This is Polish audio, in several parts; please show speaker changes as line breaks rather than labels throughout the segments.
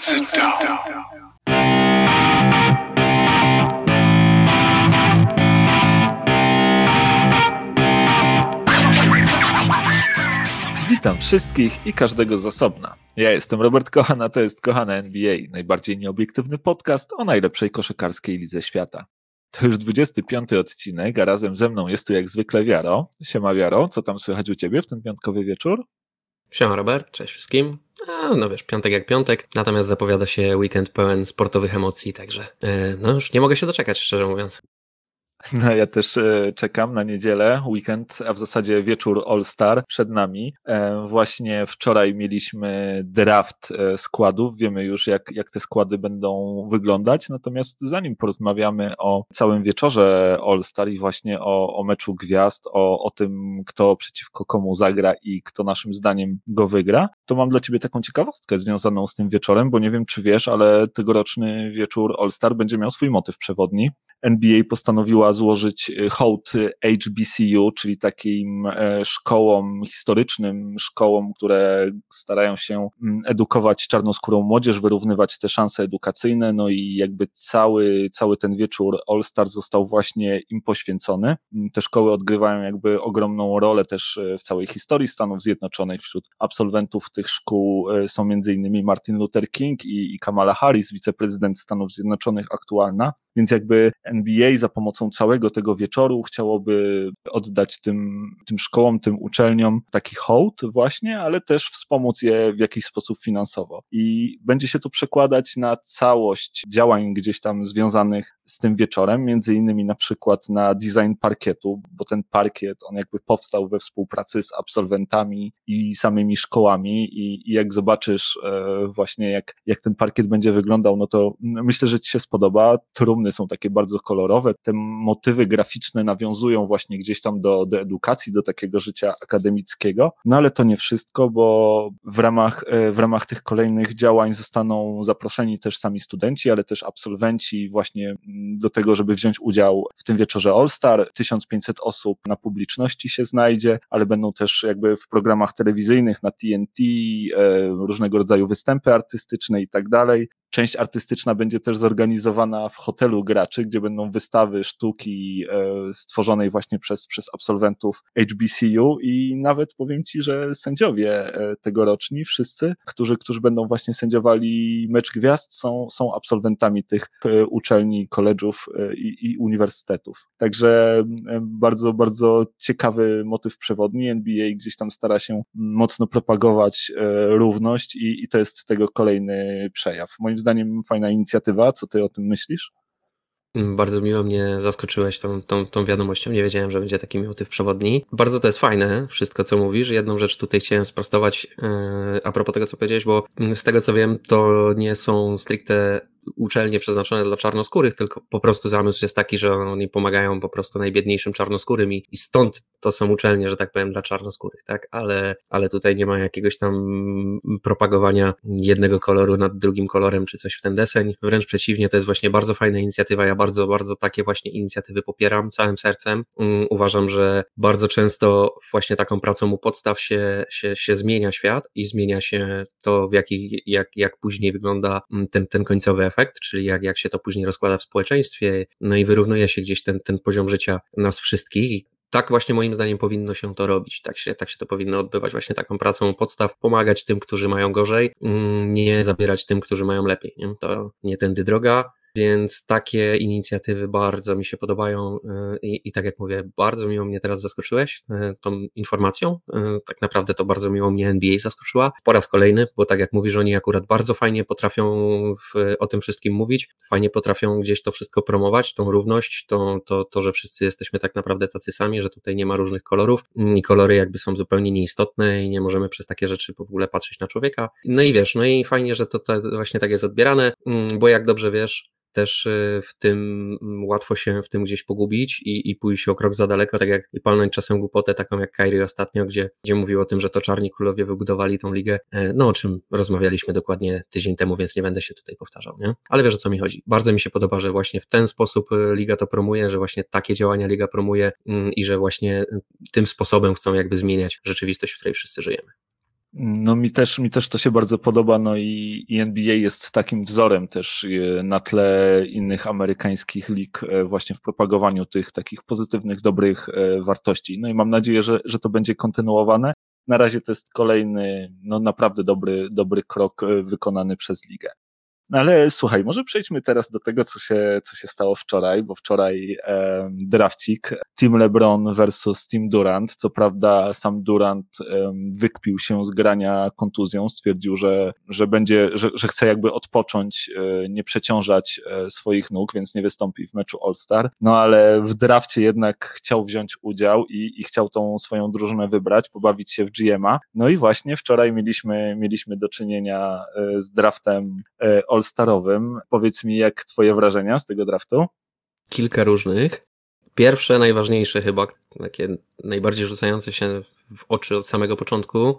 Sit down.
Witam wszystkich i każdego z osobna. Ja jestem Robert Kochan, a to jest Kochana NBA, najbardziej nieobiektywny podcast o najlepszej koszykarskiej lidze świata. To już 25 odcinek, a razem ze mną jest tu jak zwykle Wiaro. Siema Wiaro, co tam słychać u Ciebie w ten piątkowy wieczór?
Siema Robert, cześć wszystkim. A, no wiesz, piątek jak piątek, natomiast zapowiada się weekend pełen sportowych emocji, także e, no już nie mogę się doczekać, szczerze mówiąc.
No, ja też e, czekam na niedzielę, weekend, a w zasadzie wieczór All-Star przed nami. E, właśnie wczoraj mieliśmy draft e, składów, wiemy już jak, jak te składy będą wyglądać, natomiast zanim porozmawiamy o całym wieczorze All-Star i właśnie o, o meczu gwiazd, o, o tym, kto przeciwko komu zagra i kto naszym zdaniem go wygra, to mam dla Ciebie taką ciekawostkę związaną z tym wieczorem, bo nie wiem, czy wiesz, ale tegoroczny wieczór All-Star będzie miał swój motyw przewodni. NBA postanowiła złożyć y, hołd HBCU, czyli takim e, szkołom historycznym, szkołom, które starają się mm, edukować czarnoskórą młodzież, wyrównywać te szanse edukacyjne, no i jakby cały, cały ten wieczór All Star został właśnie im poświęcony. Mm, te szkoły odgrywają jakby ogromną rolę też e, w całej historii Stanów Zjednoczonych. Wśród absolwentów tych szkół e, są innymi Martin Luther King i, i Kamala Harris, wiceprezydent Stanów Zjednoczonych aktualna. Więc jakby NBA za pomocą całego tego wieczoru chciałoby oddać tym, tym szkołom, tym uczelniom taki hołd właśnie, ale też wspomóc je w jakiś sposób finansowo. I będzie się to przekładać na całość działań gdzieś tam związanych z tym wieczorem, między innymi na przykład na design parkietu, bo ten parkiet, on jakby powstał we współpracy z absolwentami i samymi szkołami i, i jak zobaczysz e, właśnie jak, jak ten parkiet będzie wyglądał, no to myślę, że ci się spodoba. Trumny są takie bardzo kolorowe, te motywy graficzne nawiązują właśnie gdzieś tam do, do edukacji, do takiego życia akademickiego, no ale to nie wszystko, bo w ramach, e, w ramach tych kolejnych działań zostaną zaproszeni też sami studenci, ale też absolwenci właśnie do tego, żeby wziąć udział w tym wieczorze All Star. 1500 osób na publiczności się znajdzie, ale będą też jakby w programach telewizyjnych na TNT, e, różnego rodzaju występy artystyczne i tak dalej. Część artystyczna będzie też zorganizowana w hotelu graczy, gdzie będą wystawy sztuki e, stworzonej właśnie przez, przez absolwentów HBCU i nawet powiem Ci, że sędziowie e, tegoroczni, wszyscy, którzy, którzy będą właśnie sędziowali mecz gwiazd, są, są absolwentami tych e, uczelni, koledżów i, i uniwersytetów. Także bardzo, bardzo ciekawy motyw przewodni. NBA gdzieś tam stara się mocno propagować równość i, i to jest tego kolejny przejaw. Moim moim zdaniem fajna inicjatywa. Co ty o tym myślisz?
Mm, bardzo miło mnie zaskoczyłeś tą, tą, tą wiadomością. Nie wiedziałem, że będzie taki motyw przewodni. Bardzo to jest fajne, wszystko co mówisz. Jedną rzecz tutaj chciałem sprostować yy, a propos tego, co powiedziałeś, bo z tego co wiem, to nie są stricte uczelnie przeznaczone dla czarnoskórych, tylko po prostu zamysł jest taki, że oni pomagają po prostu najbiedniejszym czarnoskórym i, i stąd to są uczelnie, że tak powiem, dla czarnoskórych, tak? Ale, ale tutaj nie ma jakiegoś tam propagowania jednego koloru nad drugim kolorem, czy coś w ten deseń. Wręcz przeciwnie, to jest właśnie bardzo fajna inicjatywa. Ja bardzo, bardzo takie właśnie inicjatywy popieram całym sercem. Um, uważam, że bardzo często właśnie taką pracą u podstaw się, się, się zmienia świat i zmienia się to, w jaki, jak, jak później wygląda mm, ten, ten końcowy efekt efekt, czyli jak, jak się to później rozkłada w społeczeństwie, no i wyrównuje się gdzieś ten, ten poziom życia nas wszystkich. Tak właśnie moim zdaniem powinno się to robić, tak się, tak się to powinno odbywać, właśnie taką pracą podstaw, pomagać tym, którzy mają gorzej, mm, nie zabierać tym, którzy mają lepiej. Nie? To nie tędy droga, więc takie inicjatywy bardzo mi się podobają y, i, i, tak jak mówię, bardzo miło mnie teraz zaskoczyłeś y, tą informacją. Y, tak naprawdę to bardzo miło mnie NBA zaskoczyła po raz kolejny, bo tak jak mówisz, oni akurat bardzo fajnie potrafią w, o tym wszystkim mówić, fajnie potrafią gdzieś to wszystko promować, tą równość, to, to, to, że wszyscy jesteśmy tak naprawdę tacy sami, że tutaj nie ma różnych kolorów i kolory jakby są zupełnie nieistotne i nie możemy przez takie rzeczy w ogóle patrzeć na człowieka. No i wiesz, no i fajnie, że to, to właśnie tak jest odbierane, mm, bo jak dobrze wiesz, też y, w tym mm, łatwo się w tym gdzieś pogubić i, i pójść o krok za daleko, tak jak i palnąć czasem głupotę taką jak Kairi ostatnio, gdzie, gdzie mówił o tym, że to czarni królowie wybudowali tą ligę, e, no o czym rozmawialiśmy dokładnie tydzień temu, więc nie będę się tutaj powtarzał, nie? Ale wiesz o co mi chodzi. Bardzo mi się podoba, że właśnie w ten sposób y, liga to promuje, że właśnie takie działania liga promuje mm, i że właśnie tym sposobem chcą jakby zmieniać rzeczywistość, w której wszyscy żyjemy.
No mi też, mi też to się bardzo podoba, no i, NBA jest takim wzorem też e, na tle innych amerykańskich lig e, właśnie w propagowaniu tych takich pozytywnych, dobrych e, wartości. No i mam nadzieję, że, że to będzie kontynuowane. Na razie to jest kolejny, no naprawdę dobry, dobry krok wykonany przez ligę. No ale słuchaj, może przejdźmy teraz do tego, co się, co się stało wczoraj, bo wczoraj e, drafcik Team LeBron versus Team Durant. Co prawda sam Durant e, wykpił się z grania kontuzją, stwierdził, że, że będzie, że, że chce jakby odpocząć, e, nie przeciążać e, swoich nóg, więc nie wystąpi w meczu All-Star. No ale w drafcie jednak chciał wziąć udział i, i chciał tą swoją drużynę wybrać, pobawić się w GM-a. No i właśnie wczoraj mieliśmy, mieliśmy do czynienia e, z draftem e, all-starowym. Powiedz mi, jak twoje wrażenia z tego draftu?
Kilka różnych. Pierwsze, najważniejsze chyba, takie najbardziej rzucające się w oczy od samego początku,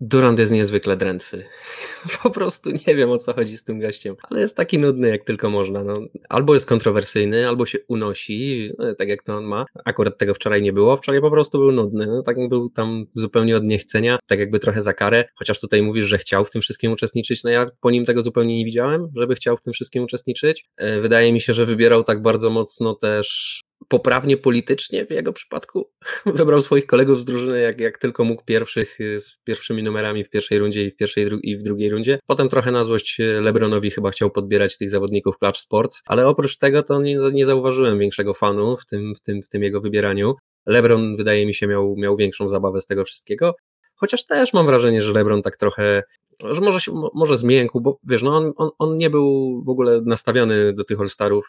Durant jest niezwykle drętwy. Po prostu nie wiem o co chodzi z tym gościem, ale jest taki nudny jak tylko można. No, albo jest kontrowersyjny, albo się unosi, no, tak jak to on ma. Akurat tego wczoraj nie było, wczoraj po prostu był nudny. No, tak był tam zupełnie od niechcenia, tak jakby trochę za karę, chociaż tutaj mówisz, że chciał w tym wszystkim uczestniczyć. No ja po nim tego zupełnie nie widziałem, żeby chciał w tym wszystkim uczestniczyć. E, wydaje mi się, że wybierał tak bardzo mocno też poprawnie politycznie w jego przypadku. Wybrał swoich kolegów z drużyny jak, jak tylko mógł pierwszych y, z pierwszymi numerami w pierwszej rundzie i w pierwszej i w drugiej rundzie. Potem trochę na złość y, LeBronowi chyba chciał podbierać tych zawodników Clutch Sports, ale oprócz tego to nie, nie zauważyłem większego fanu w tym, w, tym, w tym jego wybieraniu. LeBron wydaje mi się miał, miał większą zabawę z tego wszystkiego. Chociaż też mam wrażenie, że LeBron tak trochę że może się, może zmiękł, bo wiesz, no on, on, on nie był w ogóle nastawiony do tych All-Starów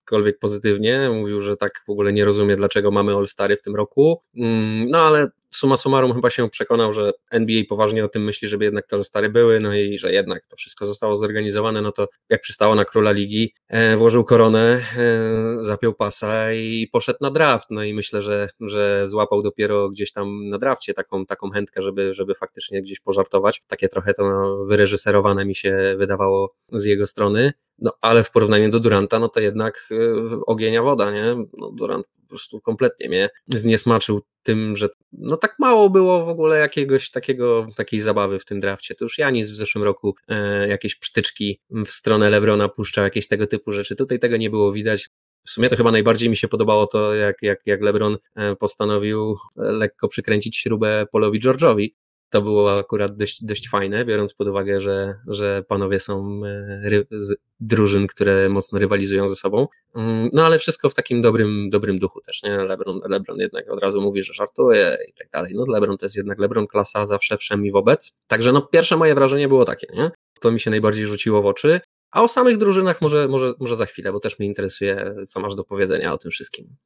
jakkolwiek pozytywnie. Mówił, że tak w ogóle nie rozumie, dlaczego mamy All-Stary w tym roku. Mm, no ale suma summarum chyba się przekonał, że NBA poważnie o tym myśli, żeby jednak te All-Stary były, no i że jednak to wszystko zostało zorganizowane, no to jak przystało na króla ligi, e, włożył koronę, e, zapiął pasa i poszedł na draft, no i myślę, że, że złapał dopiero gdzieś tam na drafcie taką, taką chętkę, żeby, żeby faktycznie gdzieś pożartować. Takie trochę to wyreżyserowane mi się wydawało z jego strony. No, ale w porównaniu do Duranta, no to jednak y, ogienia woda, nie? No, Durant prostu kompletnie mnie zniesmaczył tym, że no tak mało było w ogóle jakiegoś takiego, takiej zabawy w tym drafcie. To już Janis w zeszłym roku e, jakieś psztyczki w stronę Lebrona puszczał, jakieś tego typu rzeczy. Tutaj tego nie było widać. W sumie to chyba najbardziej mi się podobało to, jak, jak, jak LeBron e, postanowił lekko przykręcić śrubę Polowi George'owi, to było akurat dość, dość fajne, biorąc pod uwagę, że, że panowie są e, z drużyn, które mocno rywalizują ze sobą. Mm, no ale wszystko w takim dobrym, dobrym duchu też, nie? Lebron, Lebron jednak od razu mówi, że żartuje i tak dalej. No Lebron to jest jednak Lebron klasa zawsze wszem i wobec. Także no pierwsze moje wrażenie było takie, nie? To mi się najbardziej rzuciło w oczy. A o samych drużynach może, może, może za chwilę, bo też mnie interesuje, co masz do powiedzenia o tym wszystkim.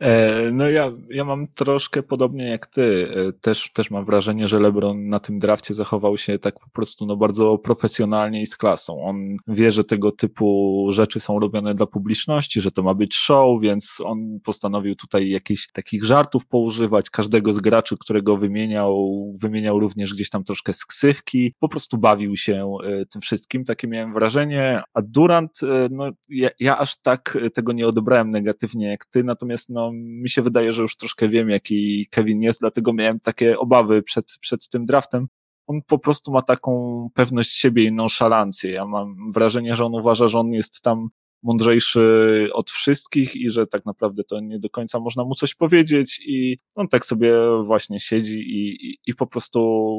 E, no ja, ja mam troszkę podobnie jak ty. E, też, też mam wrażenie, że LeBron na tym drafcie zachował się tak po prostu no bardzo profesjonalnie i z klasą. On wie, że tego typu rzeczy są robione dla publiczności, że to ma być show, więc on postanowił tutaj jakichś takich żartów poużywać. Każdego z graczy, którego wymieniał, wymieniał również gdzieś tam troszkę z ksywki. Po prostu bawił się e, tym wszystkim. Takie miałem wrażenie. A Durant, no ja, ja aż tak tego nie odebrałem negatywnie jak ty, natomiast no mi się wydaje, że już troszkę wiem, jaki Kevin jest, dlatego miałem takie obawy przed, przed tym draftem. On po prostu ma taką pewność siebie i nonszalancję. Ja mam wrażenie, że on uważa, że on jest tam mądrzejszy od wszystkich i że tak naprawdę to nie do końca można mu coś powiedzieć i on tak sobie właśnie siedzi i, i, i po prostu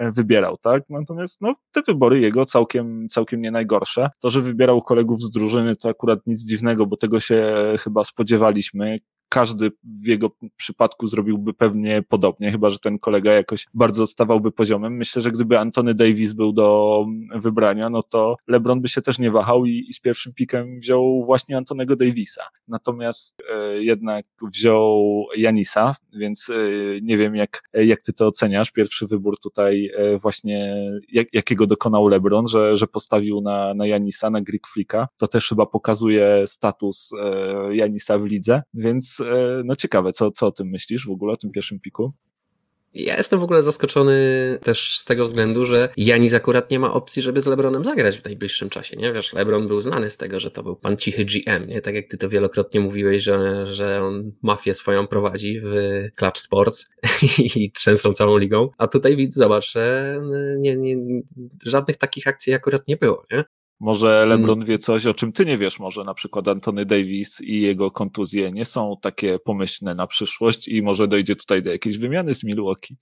wybierał, tak? Natomiast no, te wybory jego całkiem, całkiem nie najgorsze. To, że wybierał kolegów z drużyny, to akurat nic dziwnego, bo tego się chyba spodziewaliśmy każdy w jego przypadku zrobiłby pewnie podobnie, chyba że ten kolega jakoś bardzo odstawałby poziomem. Myślę, że gdyby Antony Davis był do wybrania, no to LeBron by się też nie wahał i, i z pierwszym pikiem wziął właśnie Antonego Davisa. Natomiast e, jednak wziął Janisa, więc e, nie wiem jak, jak ty to oceniasz. Pierwszy wybór tutaj e, właśnie jak, jakiego dokonał LeBron, że, że postawił na, na Janisa, na Greek Flicka. To też chyba pokazuje status e, Janisa w lidze, więc no ciekawe, co, co o tym myślisz w ogóle, o tym pierwszym piku?
Ja jestem w ogóle zaskoczony też z tego względu, że Janis akurat nie ma opcji, żeby z LeBronem zagrać w najbliższym czasie, nie? Wiesz, LeBron był znany z tego, że to był pan cichy GM, nie? Tak jak ty to wielokrotnie mówiłeś, że, że on mafię swoją prowadzi w Clutch Sports i trzęsą całą ligą, a tutaj zobacz, że nie, nie, żadnych takich akcji akurat nie było, nie?
Może hmm. LeBron wie coś, o czym ty nie wiesz. Może na przykład Antony Davis i jego kontuzje nie są takie pomyślne na przyszłość i może dojdzie tutaj do jakiejś wymiany z Milwaukee.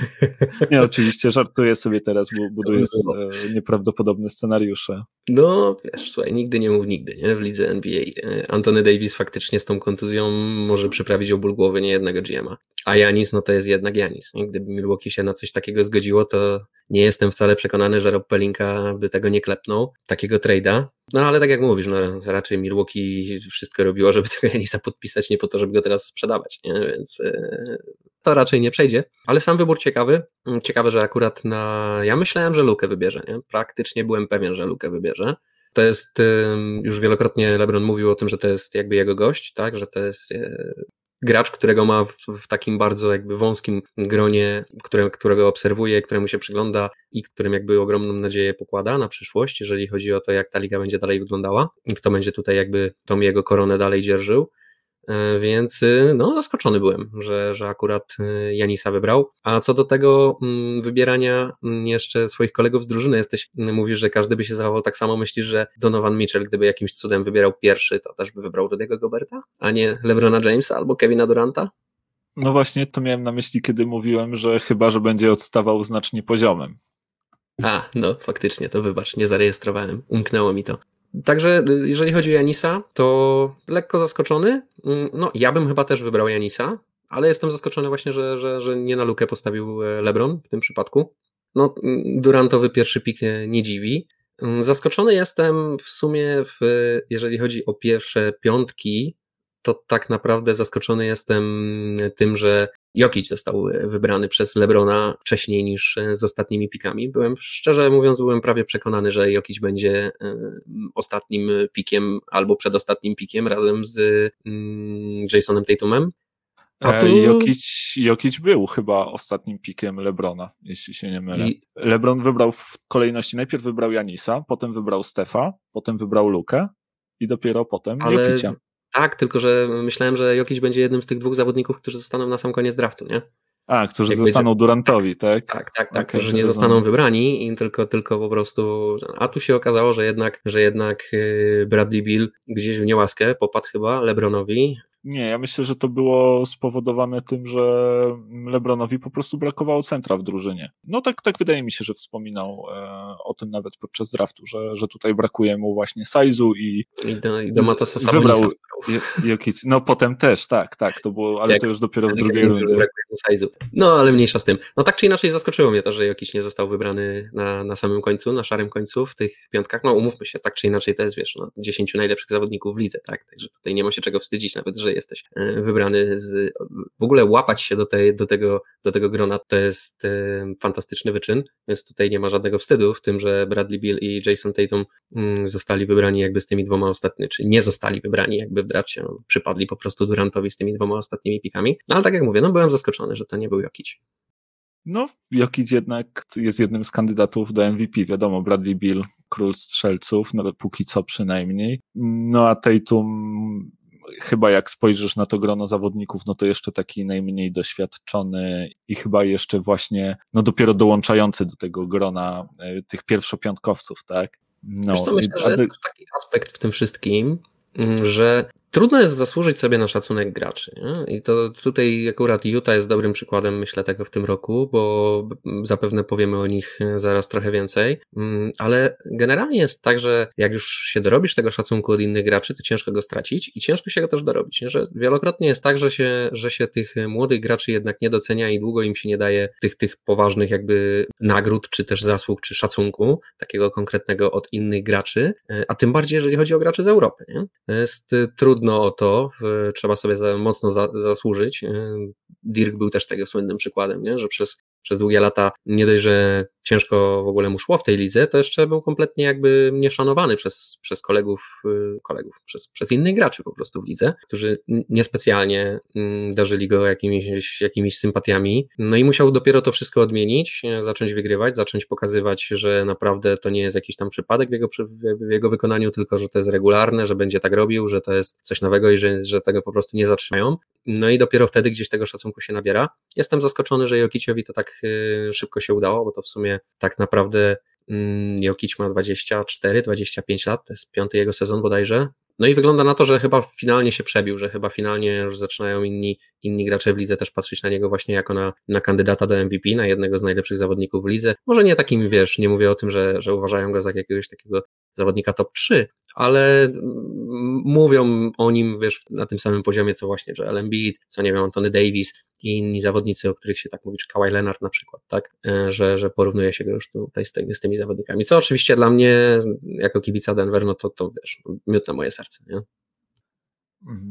nie, oczywiście żartuję sobie teraz, bo buduję e, nieprawdopodobne scenariusze.
No, wiesz, słuchaj, nigdy nie mów nigdy, nie? W lidze NBA. E, Antony Davis faktycznie z tą kontuzją może przyprawić o ból głowy niejednego GM'a. A Janis, no to jest jednak Janis. Nie? Gdyby Milwaukee się na coś takiego zgodziło, to nie jestem wcale przekonany, że Rob Pelinka by tego nie klepnął, takiego trade'a. No ale tak jak mówisz, no raczej Milwaukee wszystko robiło, żeby tego Janisa podpisać, nie po to, żeby go teraz sprzedawać, nie? więc yy, to raczej nie przejdzie. Ale sam wybór ciekawy. Mm, ciekawe, że akurat na... Ja myślałem, że Lukę wybierze, nie? Praktycznie byłem pewien, że Lukę wybierze. To jest, już wielokrotnie LeBron mówił o tym, że to jest jakby jego gość, tak, że to jest e, gracz, którego ma w, w, takim bardzo jakby wąskim gronie, które, którego obserwuje, któremu się przygląda i którym jakby ogromną nadzieję pokłada na przyszłość, jeżeli chodzi o to, jak ta liga będzie dalej wyglądała i kto będzie tutaj jakby tą jego koronę dalej dzierżył. E, więc y, no, zaskoczony byłem, że, że akurat y, Janisa wybrał. A co do tego mm, wybierania mm, jeszcze swoich kolegów z drużyny, jesteś, mm, mówisz, że każdy by się zachował tak samo, myślisz, że Donovan Mitchell, gdyby jakimś cudem wybierał pierwszy, to też by wybrał Rudy'ego Goberta, a nie LeBrona Jamesa albo Kevina Duranta?
No właśnie, to miałem na myśli, kiedy mówiłem, że chyba, że będzie odstawał znacznie poziomem.
A, no faktycznie, to wybacz, nie zarejestrowałem, umknęło mi to. Także y, jeżeli chodzi o Janisa, to lekko zaskoczony. Mm, no, ja bym chyba też wybrał Janisa, ale jestem zaskoczony właśnie, że, że, że nie na lukę postawił e, LeBron w tym przypadku. No, mm, Durantowy pierwszy pik nie dziwi. Mm, zaskoczony jestem w sumie, w, jeżeli chodzi o pierwsze piątki, to tak naprawdę zaskoczony jestem tym, że Jokic został wybrany przez Lebrona wcześniej niż z ostatnimi pikami. Byłem, szczerze mówiąc, byłem prawie przekonany, że Jokic będzie e, ostatnim pikiem albo przedostatnim pikiem razem z mm, Jasonem Tatumem.
A e, tu... Jokic, Jokic był chyba ostatnim pikiem Lebrona, jeśli się nie mylę. I... Lebron wybrał w kolejności, najpierw wybrał Janisa, potem wybrał Stefa, potem wybrał Lukę i dopiero potem Ale... Jokicia.
Tak, tylko że myślałem, że Jokic będzie jednym z tych dwóch zawodników, którzy zostaną na sam koniec draftu, nie?
A, którzy Jak zostaną będzie... Durantowi, tak?
Tak, tak, tak, okay, że nie zostaną wybrani i tylko, tylko po prostu, a tu się okazało, że jednak, że jednak y, Bradley Bill gdzieś w niełaskę popadł chyba Lebronowi,
nie, ja myślę, że to było spowodowane tym, że Lebronowi po prostu brakowało centra w drużynie. No tak, tak wydaje mi się, że wspominał e, o tym nawet podczas draftu, że, że tutaj brakuje mu właśnie Saizu i,
I do, i do Matasa
wybrał Jokic. No potem też, tak, tak, to było, ale Jak, to już dopiero w drugiej rundzie.
No, ale mniejsza z tym. No tak czy inaczej zaskoczyło mnie to, że Jokic nie został wybrany na, na samym końcu, na szarym końcu w tych piątkach. No umówmy się, tak czy inaczej to jest, wiesz, no, 10 najlepszych zawodników w lidze, tak, także tutaj nie ma się czego wstydzić, nawet, że jesteś e, wybrany z, w ogóle łapać się do, tej, do, tego, do tego grona to jest e, fantastyczny wyczyn, więc tutaj nie ma żadnego wstydu w tym, że Bradley Bill i Jason Tatum mm, zostali wybrani jakby z tymi dwoma ostatnimi, czy nie zostali wybrani jakby w drafcie, no, przypadli po prostu Durantowi z tymi dwoma ostatnimi pikami, no ale tak jak mówię, no byłem zaskoczony, że to nie był Jokic.
No, Jokic jednak jest jednym z kandydatów do MVP, wiadomo, Bradley Bill, król strzelców, nawet póki co przynajmniej. No a Tatum chyba jak spojrzysz na to grono zawodników, no to jeszcze taki najmniej doświadczony i chyba jeszcze właśnie, no dopiero dołączający do tego grona e, tych pierwszopiątkowców, tak?
No, Wiesz co, myślę, że jest taki aspekt w tym wszystkim, mm, że Trudno jest zasłużyć sobie na szacunek graczy. Nie? I to tutaj akurat Utah jest dobrym przykładem, myślę, tego w tym roku, bo zapewne powiemy o nich zaraz trochę więcej. Mm, ale generalnie jest tak, że jak już się dorobisz tego szacunku od innych graczy, to ciężko go stracić i ciężko się go też dorobić. Nie? Że wielokrotnie jest tak, że się, że się tych młodych graczy jednak nie docenia i długo im się nie daje tych, tych poważnych jakby nagród, czy też zasług, czy szacunku takiego konkretnego od innych graczy, e, a tym bardziej, jeżeli chodzi o graczy z Europy. Nie? Jest trudno trudno o to, trzeba sobie za, mocno za, zasłużyć. Dirk był też tego słynnym przykładem, nie? że przez, przez długie lata nie dość, że ciężko w ogóle mu szło w tej lidze, to jeszcze był kompletnie jakby nieszanowany przez, przez kolegów, y, kolegów przez, przez innych graczy po prostu w lidze, którzy niespecjalnie mm, darzyli go jakimiś, jakimiś sympatiami. No i musiał dopiero to wszystko odmienić, zacząć wygrywać, zacząć pokazywać, że naprawdę to nie jest jakiś tam przypadek w jego, w jego wykonaniu, tylko że to jest regularne, że będzie tak robił, że to jest coś nowego i że, że tego po prostu nie zatrzymają. No i dopiero wtedy gdzieś tego szacunku się nabiera. Jestem zaskoczony, że Jokiciowi to tak y, szybko się udało, bo to w sumie tak naprawdę mm, Jokic ma 24-25 lat, to jest piąty jego sezon bodajże. No i wygląda na to, że chyba finalnie się przebił, że chyba finalnie już zaczynają inni, inni gracze w lidze też patrzeć na niego właśnie jako na, na kandydata do MVP, na jednego z najlepszych zawodników w lidze. Może nie takim, wiesz, nie mówię o tym, że, że uważają go za jakiegoś takiego zawodnika top 3, ale mówią o nim, wiesz, na tym samym poziomie, co właśnie Joel Embiid, co nie wiem, Antony Davis i inni zawodnicy, o których się tak mówi, czy Kawhi Leonard na przykład, tak, e, że, że porównuje się go już tutaj z, tymi, z tymi zawodnikami, co oczywiście dla mnie, jako kibica Denver, no to, to wiesz, miód na moje serce, nie?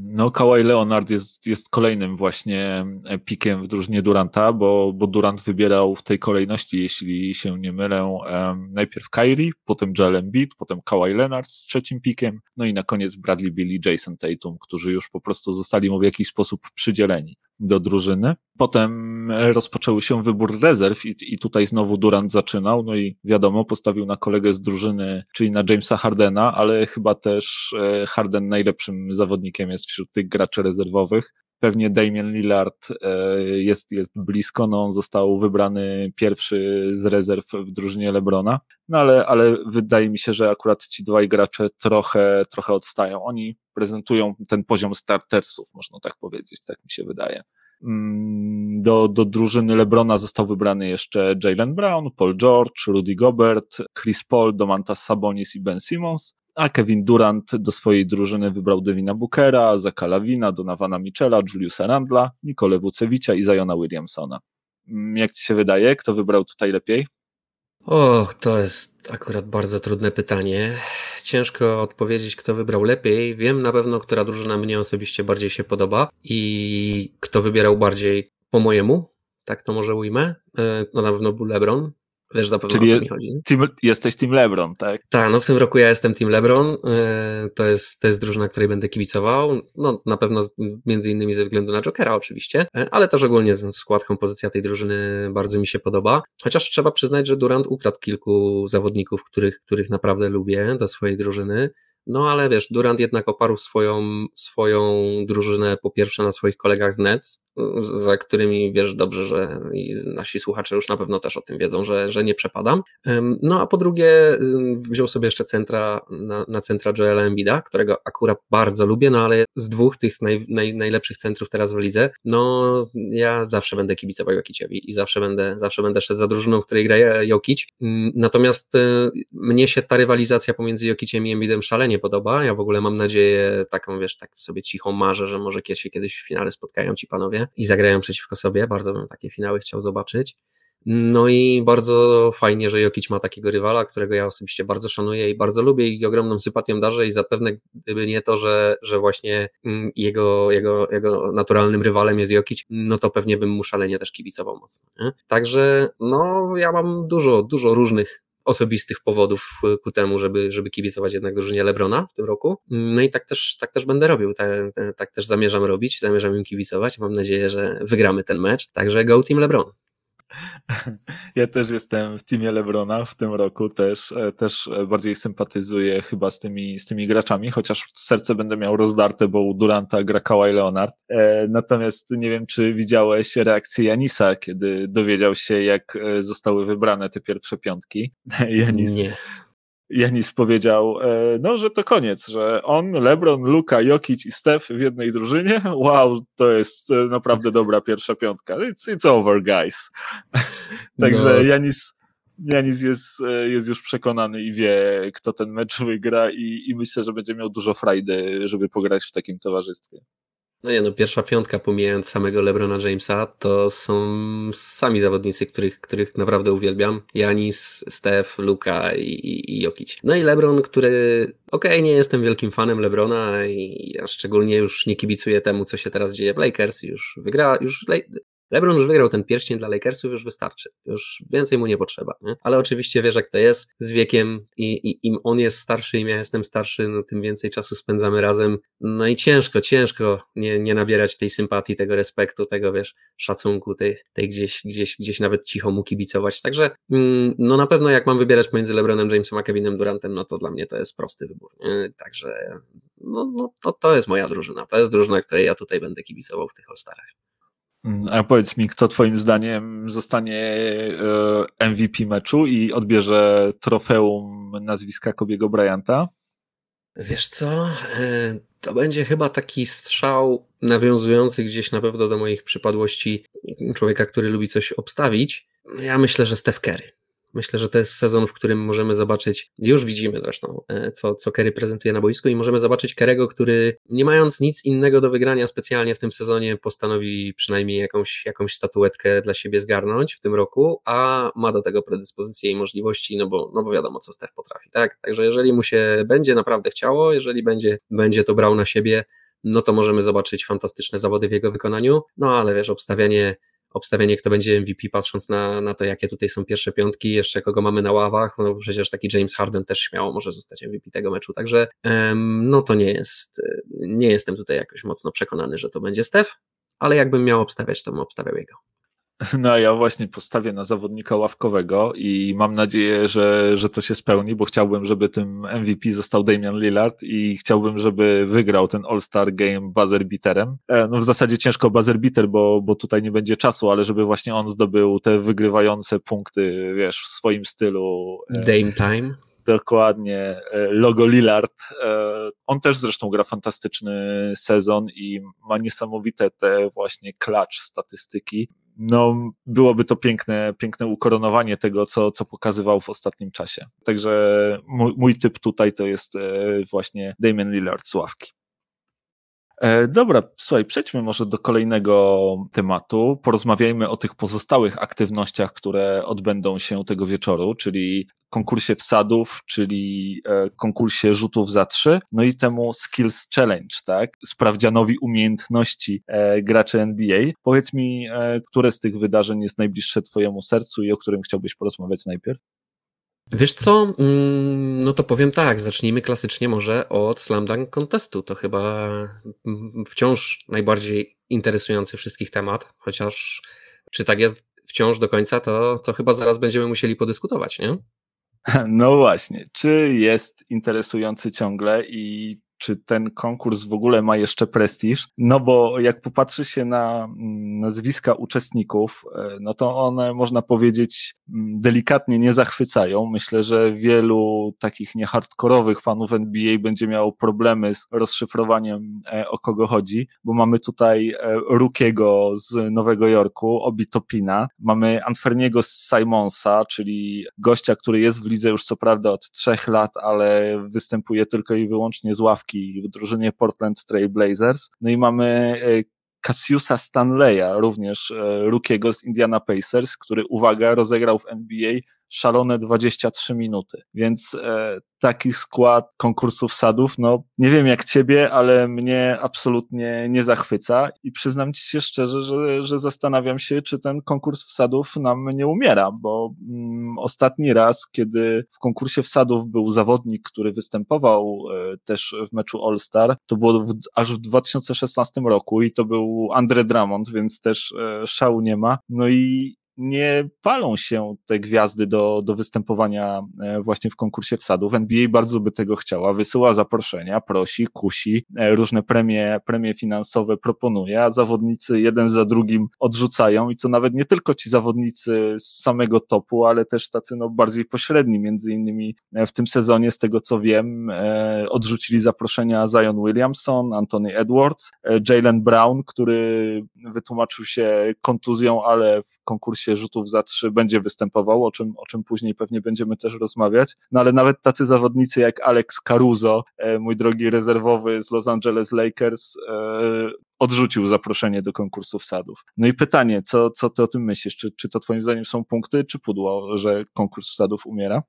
No, Kawhi Leonard jest, jest kolejnym właśnie pikiem w drużynie Duranta, bo, bo Durant wybierał w tej kolejności, jeśli się nie mylę, um, najpierw Kyrie, potem Joel Embiid, potem Kawhi Leonard z trzecim pikiem, no i na koniec Bradley Billy, Jason Tatum, którzy już po prostu zostali mu w jakiś sposób przydzieleni do drużyny. Potem rozpoczęły się wybór rezerw i, i tutaj znowu Durant zaczynał, no i wiadomo, postawił na kolegę z drużyny, czyli na Jamesa Hardena, ale chyba też e, Harden najlepszym zawodnikiem jest wśród tych graczy rezerwowych. Pewnie Damian Lillard e, jest, jest blisko, no on został wybrany pierwszy z rezerw w drużynie Lebrona, no ale, ale wydaje mi się, że akurat ci dwaj gracze trochę, trochę odstają. Oni prezentują ten poziom startersów, można tak powiedzieć, tak mi się wydaje. Mm, do, do drużyny Lebrona został wybrany jeszcze Jalen Brown, Paul George, Rudy Gobert, Chris Paul, Domantas Sabonis i Ben Simmons a Kevin Durant do swojej drużyny wybrał Devina Bookera, Zaka Lawina, Donavana Michela, Juliusa Randla, Nikolę Wucewicza i Zajona Williamsona. Mm, jak ci się wydaje, kto wybrał tutaj lepiej?
Och, to jest akurat bardzo trudne pytanie. Ciężko odpowiedzieć, kto wybrał lepiej. Wiem na pewno, która drużyna mnie osobiście bardziej się podoba i kto wybierał bardziej po mojemu. Tak to może ujmę. E, no na pewno był LeBron, Wiesz zapewne Czyli o co mi chodzi.
Team, jesteś Team LeBron, tak?
Tak, no w tym roku ja jestem Team LeBron. E, to jest, to jest drużyna, której będę kibicował. No na pewno między innymi ze względu na Jokera oczywiście, e, ale też ogólnie skład, kompozycja tej drużyny bardzo mi się podoba. Chociaż trzeba przyznać, że Durant ukradł kilku zawodników, których, których naprawdę lubię do swojej drużyny. No ale wiesz, Durant jednak oparł swoją, swoją drużynę po pierwsze na swoich kolegach z Nets, za którymi wiesz dobrze, że nasi słuchacze już na pewno też o tym wiedzą, że, że nie przepadam. No a po drugie wziął sobie jeszcze centra, na, na centra Joela Embida, którego akurat bardzo lubię, no ale z dwóch tych naj, naj, najlepszych centrów teraz w lidze, no ja zawsze będę kibicował Jokiciowi i zawsze będę, zawsze będę szedł za drużyną, w której gra Jokic. Natomiast e, mnie się ta rywalizacja pomiędzy Jokiciem i Embidem szalenie podoba. Ja w ogóle mam nadzieję, taką wiesz, tak sobie cichą marzę, że może się kiedyś w finale spotkają ci panowie i zagrają przeciwko sobie. Bardzo bym takie finały chciał zobaczyć. No i bardzo fajnie, że Jokic ma takiego rywala, którego ja osobiście bardzo szanuję i bardzo lubię i ogromną sympatią darzę i zapewne gdyby nie to, że, że właśnie mm, jego, jego, jego naturalnym rywalem jest Jokic, no to pewnie bym mu szalenie też kibicował mocno. Nie? Także no ja mam dużo, dużo różnych osobistych powodów ku temu, żeby, żeby kibicować jednak drużynie Lebrona w tym roku. No i tak też, tak też będę robił, tak, tak też zamierzam robić, zamierzam im kibicować. Mam nadzieję, że wygramy ten mecz. Także go Team Lebron.
Ja też jestem w teamie Lebrona w tym roku, też, e, też bardziej sympatyzuję chyba z tymi, z tymi graczami, chociaż serce będę miał rozdarte, bo u Duranta gra Kawhi Leonard. E, natomiast nie wiem, czy widziałeś reakcję Janisa, kiedy dowiedział się, jak e, zostały wybrane te pierwsze piątki.
Janis, nie.
Janis powiedział, e, no, że to koniec, że on, LeBron, Luka, Jokic i Steph w jednej drużynie, wow, to jest e, naprawdę dobra pierwsza piątka. It's, it's over, guys. Także no. Janis, Janis jest, e, jest już przekonany i wie, kto ten mecz wygra i, i myślę, że będzie miał dużo frajdy, żeby pograć w takim towarzystwie.
No nie, no pierwsza piątka, pomijając samego LeBrona Jamesa, to są sami zawodnicy, których, których naprawdę uwielbiam. Janis, Steph, Luka i, i, i Jokic. No i LeBron, który, okej, okay, nie jestem wielkim fanem LeBrona i ja szczególnie już nie kibicuję temu, co się teraz dzieje w Lakers. Już wygrała, już LeBron już wygrał ten pierścień dla Lakersów, już wystarczy. Już więcej mu nie potrzeba. Nie? Ale oczywiście wiesz, jak to jest z wiekiem i, i im on jest starszy, im ja jestem starszy, no tym więcej czasu spędzamy razem. No i ciężko, ciężko nie, nie nabierać tej sympatii, tego respektu, tego wiesz, szacunku, tej, tej gdzieś, gdzieś, gdzieś nawet cicho mu kibicować. Także mm, no na pewno jak mam wybierać pomiędzy LeBronem Jamesem a Kevinem Durantem, no to dla mnie to jest prosty wybór. Nie? Także no, no to, to jest moja drużyna. To jest drużyna, której ja tutaj będę kibicował w tych All-Starach.
A powiedz mi, kto Twoim zdaniem zostanie e, MVP meczu i odbierze trofeum nazwiska Kobiego Bryanta?
Wiesz co? E, to będzie chyba taki strzał nawiązujący gdzieś na pewno do moich przypadłości człowieka, który lubi coś obstawić. Ja myślę, że Steph Curry. Myślę, że to jest sezon, w którym możemy zobaczyć, już widzimy zresztą, e, co, co Kerry prezentuje na boisku i możemy zobaczyć Kerego, który nie mając nic innego do wygrania specjalnie w tym sezonie postanowi przynajmniej jakąś, jakąś statuetkę dla siebie zgarnąć w tym roku, a ma do tego predyspozycje i możliwości, no bo, no bo wiadomo, co Steph potrafi, tak? Także jeżeli mu się będzie naprawdę chciało, jeżeli będzie, będzie to brał na siebie, no to możemy zobaczyć fantastyczne zawody w jego wykonaniu, no ale wiesz, obstawianie obstawienie, kto będzie MVP, patrząc na, na to, jakie tutaj są pierwsze piątki, jeszcze kogo mamy na ławach, no przecież taki James Harden też śmiało może zostać MVP tego meczu, także no to nie jest, nie jestem tutaj jakoś mocno przekonany, że to będzie Steph, ale jakbym miał obstawiać, to bym obstawiał jego.
No ja właśnie postawię na zawodnika ławkowego i mam nadzieję, że, że to się spełni, bo chciałbym, żeby tym MVP został Damian Lillard i chciałbym, żeby wygrał ten All-Star Game buzzer beaterem. E, no w zasadzie ciężko buzzer beater, bo, bo tutaj nie będzie czasu, ale żeby właśnie on zdobył te wygrywające punkty, wiesz, w swoim stylu.
E, Dame time.
Dokładnie, e, logo Lillard. On też zresztą gra fantastyczny sezon i ma niesamowite te właśnie klacz statystyki no, byłoby to piękne, piękne ukoronowanie tego, co, co pokazywał w ostatnim czasie. Także mój, mój typ tutaj to jest e, właśnie Damian Lillard z ławki. E, dobra, słuchaj, przejdźmy może do kolejnego tematu. Porozmawiajmy o tych pozostałych aktywnościach, które odbędą się tego wieczoru, czyli konkursie wsadów, czyli e, konkursie rzutów za trzy, no i temu Skills Challenge, tak? Sprawdzianowi umiejętności e, graczy NBA. Powiedz mi, które z tych wydarzeń jest najbliższe Twojemu sercu i o którym chciałbyś porozmawiać najpierw?
Wiesz co, mm, no to powiem tak, zacznijmy klasycznie może od Slam Dunk Contestu. To chyba mm, wciąż najbardziej interesujący wszystkich temat, chociaż czy tak jest wciąż do końca, to, to chyba zaraz będziemy musieli podyskutować, nie?
No właśnie, czy jest interesujący ciągle i czy ten konkurs w ogóle ma jeszcze prestiż, no bo jak popatrzy się na mm, nazwiska uczestników, e, no to one można powiedzieć delikatnie nie zachwycają. Myślę, że wielu takich niehardkorowych fanów NBA będzie miało problemy z rozszyfrowaniem e, o kogo chodzi, bo mamy tutaj e, Rukiego z Nowego Jorku, Obi Topina, mamy Anferniego z Simonsa, czyli gościa, który jest w lidze już co prawda od trzech lat, ale występuje tylko i wyłącznie z ławki w drużynie Portland Trail Blazers. No i mamy e, Cassiusa Stanleya, również e, Rukiego z Indiana Pacers, który, uwaga, rozegrał w NBA szalone 23 minuty. Więc e, taki skład konkursów sadów, no nie wiem jak ciebie, ale mnie absolutnie nie zachwyca i przyznam ci się szczerze, że, że zastanawiam się, czy ten konkurs wsadów nam nie umiera, bo mm, ostatni raz, kiedy w konkursie wsadów był zawodnik, który występował e, też w meczu All-Star, to było w, aż w 2016 roku i to był Andre Drummond, więc też e, szału nie ma. No i nie palą się te gwiazdy do, do występowania e, właśnie w konkursie wsadów. NBA bardzo by tego chciała, wysyła zaproszenia, prosi, kusi, e, różne premie, premie finansowe proponuje, a zawodnicy jeden za drugim odrzucają i co nawet nie tylko ci zawodnicy z samego topu, ale też tacy no bardziej pośredni, między innymi e, w tym sezonie, z tego co wiem, odrzucili zaproszenia Zion Williamson, Anthony Edwards, Jalen Brown, który wytłumaczył się kontuzją, ale w konkursie rzutów za trzy będzie występował, o czym, o czym później pewnie będziemy też rozmawiać. No ale nawet tacy zawodnicy jak Alex Caruso, e, mój drogi rezerwowy z Los Angeles Lakers, e, odrzucił zaproszenie do konkursu wsadów. No i pytanie, co, co ty o tym myślisz? Czy, czy to twoim zdaniem są punkty, czy pudło, że konkurs wsadów umiera?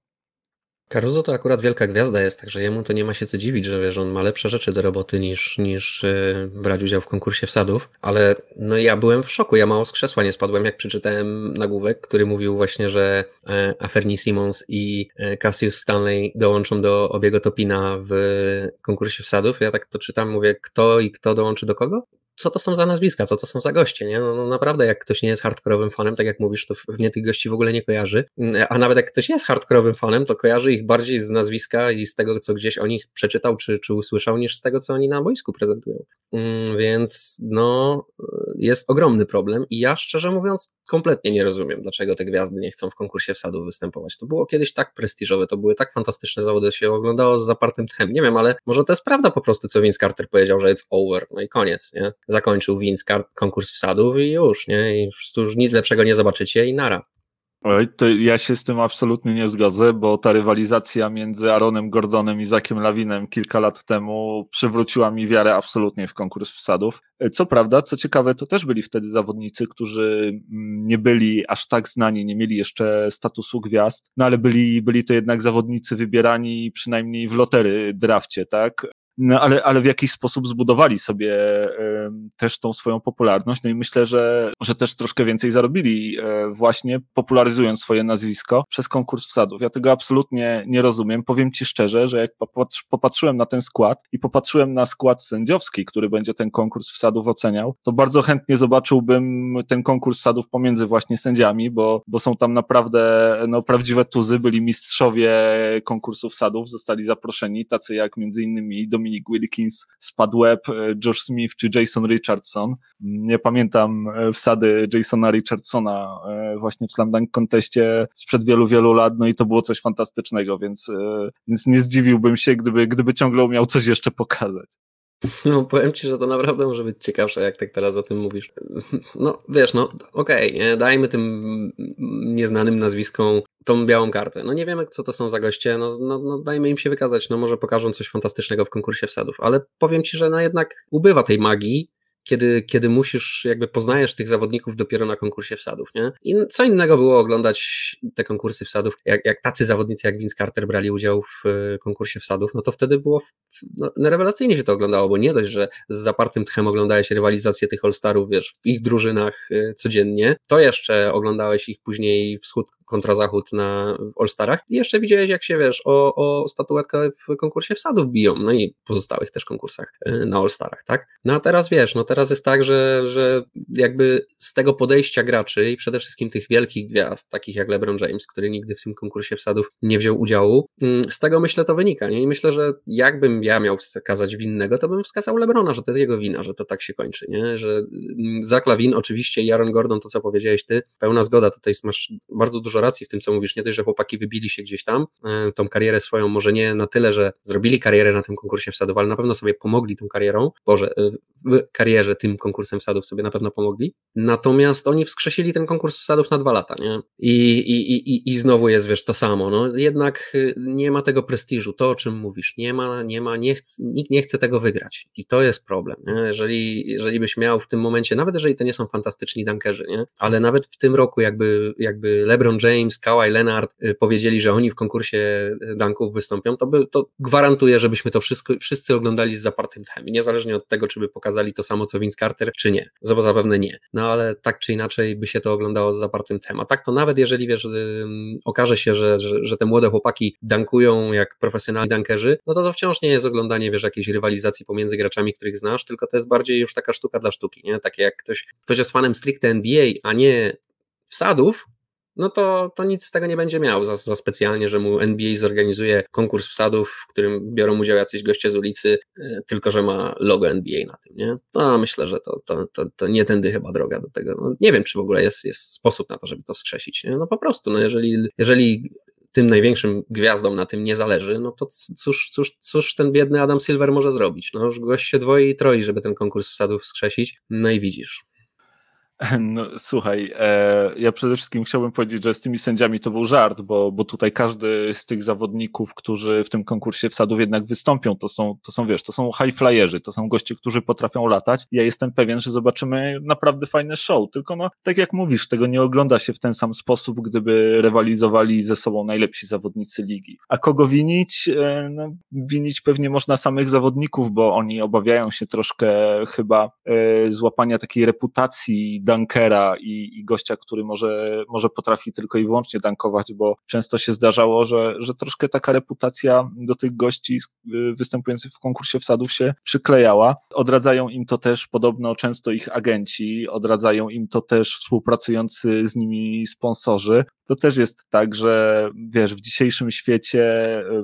Caruso to akurat wielka gwiazda jest, także jemu to nie ma się co dziwić, że wiesz, on ma lepsze rzeczy do roboty niż, niż yy, brać udział w konkursie wsadów, ale no ja byłem w szoku, ja mało z krzesła nie spadłem, jak przeczytałem nagłówek, który mówił właśnie, że e, Aferni Simons i e, Cassius Stanley dołączą do obiego Topina w konkursie wsadów. Ja tak to czytam, mówię, kto i kto dołączy do kogo? Co to są za nazwiska, co to są za goście, nie? No, no, naprawdę, jak ktoś nie jest hardkorowym fanem, tak jak mówisz, to pewnie tych gości w ogóle nie kojarzy, mm, a nawet jak ktoś jest hardkorowym fanem, to kojarzy ich bardziej z nazwiska i z tego, co gdzieś o nich przeczytał czy, czy usłyszał, niż z tego, co oni na boisku prezentują. Mm, więc no, jest ogromny problem i ja szczerze mówiąc kompletnie nie rozumiem, dlaczego te gwiazdy nie chcą w konkursie wsadów występować. To było kiedyś tak prestiżowe, to były tak fantastyczne zawody, się oglądało z zapartym tchem. Nie wiem, ale może to jest prawda po prostu, co Vince Carter powiedział, że it's over, no i koniec, nie? Zakończył Carter konkurs wsadów i już, nie? I już, już nic lepszego nie zobaczycie i nara.
Oj, to ja się z tym absolutnie nie zgodzę, bo ta rywalizacja między Aaronem Gordonem i Zakiem Lawinem kilka lat temu przywróciła mi wiarę absolutnie w konkurs wsadów. Co prawda, co ciekawe, to też byli wtedy zawodnicy, którzy mm, nie byli aż tak znani, nie mieli jeszcze statusu gwiazd, no ale byli, byli to jednak zawodnicy wybierani przynajmniej w lotery drafcie, tak? No ale, ale w jakiś sposób zbudowali sobie też tą swoją popularność. No i myślę, że, że też troszkę więcej zarobili, e, właśnie popularyzując swoje nazwisko przez konkurs wsadów. Ja tego absolutnie nie rozumiem. Powiem Ci szczerze, że jak popatrz, popatrzyłem na ten skład i popatrzyłem na skład sędziowski, który będzie ten konkurs wsadów oceniał, to bardzo chętnie zobaczyłbym ten konkurs wsadów pomiędzy właśnie sędziami, bo, bo są tam naprawdę no, prawdziwe tuzy, byli mistrzowie konkursów wsadów, zostali zaproszeni, tacy jak między innymi Dominic Wilkins, Spad Webb, e, Josh Smith czy Jason Richardson. Nie pamiętam e, wsady Jasona Richardsona e, właśnie w Slam Dunk sprzed wielu, wielu lat, no i to było coś fantastycznego, więc, więc nie zdziwiłbym się, gdyby, gdyby ciągle umiał coś jeszcze pokazać.
No powiem ci, że to naprawdę może być ciekawsze, jak tak teraz o tym mówisz. No wiesz, no okej, okay, dajmy tym nieznanym nazwiskom tą białą kartę. No nie wiemy, co to są za goście, no, no, no dajmy im się wykazać, no może pokażą coś fantastycznego w konkursie wsadów, ale powiem ci, że no jednak ubywa tej magii, kiedy, kiedy musisz, jakby poznajesz tych zawodników dopiero na konkursie wsadów, nie? I co innego było oglądać te konkursy wsadów, jak, jak tacy zawodnicy jak Vince Carter brali udział w e, konkursie wsadów, no to wtedy było, no, no, rewelacyjnie się to oglądało, bo nie dość, że z zapartym tchem oglądałeś rywalizację tych All-Starów, wiesz, w ich drużynach e, codziennie, to jeszcze oglądałeś ich później wschód kontra zachód na All-Starach i jeszcze widziałeś, jak się, wiesz, o, o statuetkę w konkursie wsadów biją, no i pozostałych też konkursach e, na All-Starach, tak? No a teraz, wiesz, no teraz jest tak, że, że jakby z tego podejścia graczy i przede wszystkim tych wielkich gwiazd, takich jak LeBron James, który nigdy w tym konkursie wsadów nie wziął udziału, mm, z tego myślę to wynika, nie? I myślę, że jakbym ja miał wskazać winnego, to bym wskazał LeBrona, że to jest jego wina, że to tak się kończy, nie? Że mm, Zach Lawin oczywiście i Aaron Gordon, to co powiedziałeś ty, pełna zgoda, tutaj masz bardzo dużo racji w tym, co mówisz, nie dość, że chłopaki wybili się gdzieś tam, e, tą karierę swoją, może nie na tyle, że zrobili karierę na tym konkursie wsadów, ale na pewno sobie pomogli tą karierą, Boże, e, w karierze tym konkursem wsadów sobie na pewno pomogli, natomiast oni wskrzesili ten konkurs wsadów na dwa lata, nie? I, i, i, i znowu jest, wiesz, to samo, no jednak y, nie ma tego prestiżu, to o czym mówisz, nie ma, nie ma, nie chce, nikt nie chce tego wygrać i to jest problem, nie? Jeżeli, jeżeli byś miał w tym momencie, nawet jeżeli to nie są fantastyczni dankerzy, nie? Ale nawet w tym roku jakby, jakby LeBron James, Kawhi Leonard y, powiedzieli, że oni w konkursie y, danków wystąpią, to, by, to gwarantuje, żebyśmy to wszystko, wszyscy oglądali z zapartym tchem, niezależnie od tego, czy by pokazali to samo co Vince Carter, czy nie. Zapewne nie. No ale tak czy inaczej by się to oglądało z zapartym tchem. A tak to nawet jeżeli wiesz, okaże się, że, że, że te młode chłopaki dankują jak profesjonalni dankerzy, no to to wciąż nie jest oglądanie, wiesz, jakiejś rywalizacji pomiędzy graczami, których znasz, tylko to jest bardziej już taka sztuka dla sztuki, nie? Takie jak ktoś, ktoś jest fanem stricte NBA, a nie wsadów, no to, to nic z tego nie będzie miał za, za specjalnie, że mu NBA zorganizuje konkurs wsadów, w którym biorą udział jacyś goście z ulicy, e, tylko że ma logo NBA na tym, nie? No myślę, że to, to, to, to nie tędy chyba droga do tego. No, nie wiem, czy w ogóle jest, jest sposób na to, żeby to wskrzesić, nie? No po prostu, no jeżeli, jeżeli tym największym gwiazdom na tym nie zależy, no to cóż, cóż, cóż ten biedny Adam Silver może zrobić? No już gość się dwoi i troi, żeby ten konkurs wsadów wskrzesić, no i widzisz.
No, słuchaj, e, ja przede wszystkim chciałbym powiedzieć, że z tymi sędziami to był żart, bo, bo tutaj każdy z tych zawodników, którzy w tym konkursie wsadów jednak wystąpią, to są, to są, wiesz, to są high flyerzy, to są goście, którzy potrafią latać. Ja jestem pewien, że zobaczymy naprawdę fajne show, tylko no, tak jak mówisz, tego nie ogląda się w ten sam sposób, gdyby rywalizowali ze sobą najlepsi zawodnicy ligi. A kogo winić? E, no, winić pewnie można samych zawodników, bo oni obawiają się troszkę chyba e, złapania takiej reputacji dunkera i, i gościa, który może, może potrafi tylko i wyłącznie dankować, bo często się zdarzało, że, że troszkę taka reputacja do tych gości y, występujących w konkursie wsadów się przyklejała. Odradzają im to też podobno często ich agenci, odradzają im to też współpracujący z nimi sponsorzy to też jest tak, że wiesz, w dzisiejszym świecie,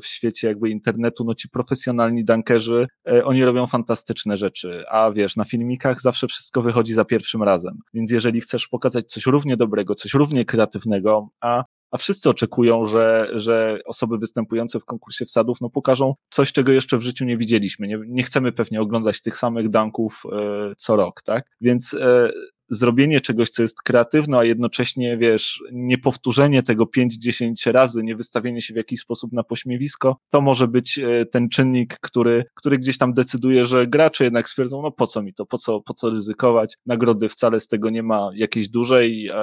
w świecie jakby internetu, no ci profesjonalni dankerzy, e, oni robią fantastyczne rzeczy, a wiesz, na filmikach zawsze wszystko wychodzi za pierwszym razem. Więc jeżeli chcesz pokazać coś równie dobrego, coś równie kreatywnego, a a wszyscy oczekują, że, że osoby występujące w konkursie wsadów no, pokażą coś, czego jeszcze w życiu nie widzieliśmy. Nie, nie chcemy pewnie oglądać tych samych danków e, co rok, tak? Więc e, zrobienie czegoś, co jest kreatywne, a jednocześnie, wiesz, niepowtórzenie tego 5-10 razy, nie wystawienie się w jakiś sposób na pośmiewisko, to może być e, ten czynnik, który, który gdzieś tam decyduje, że gracze jednak stwierdzą, no po co mi to, po co, po co ryzykować, nagrody wcale z tego nie ma jakiejś dużej, e,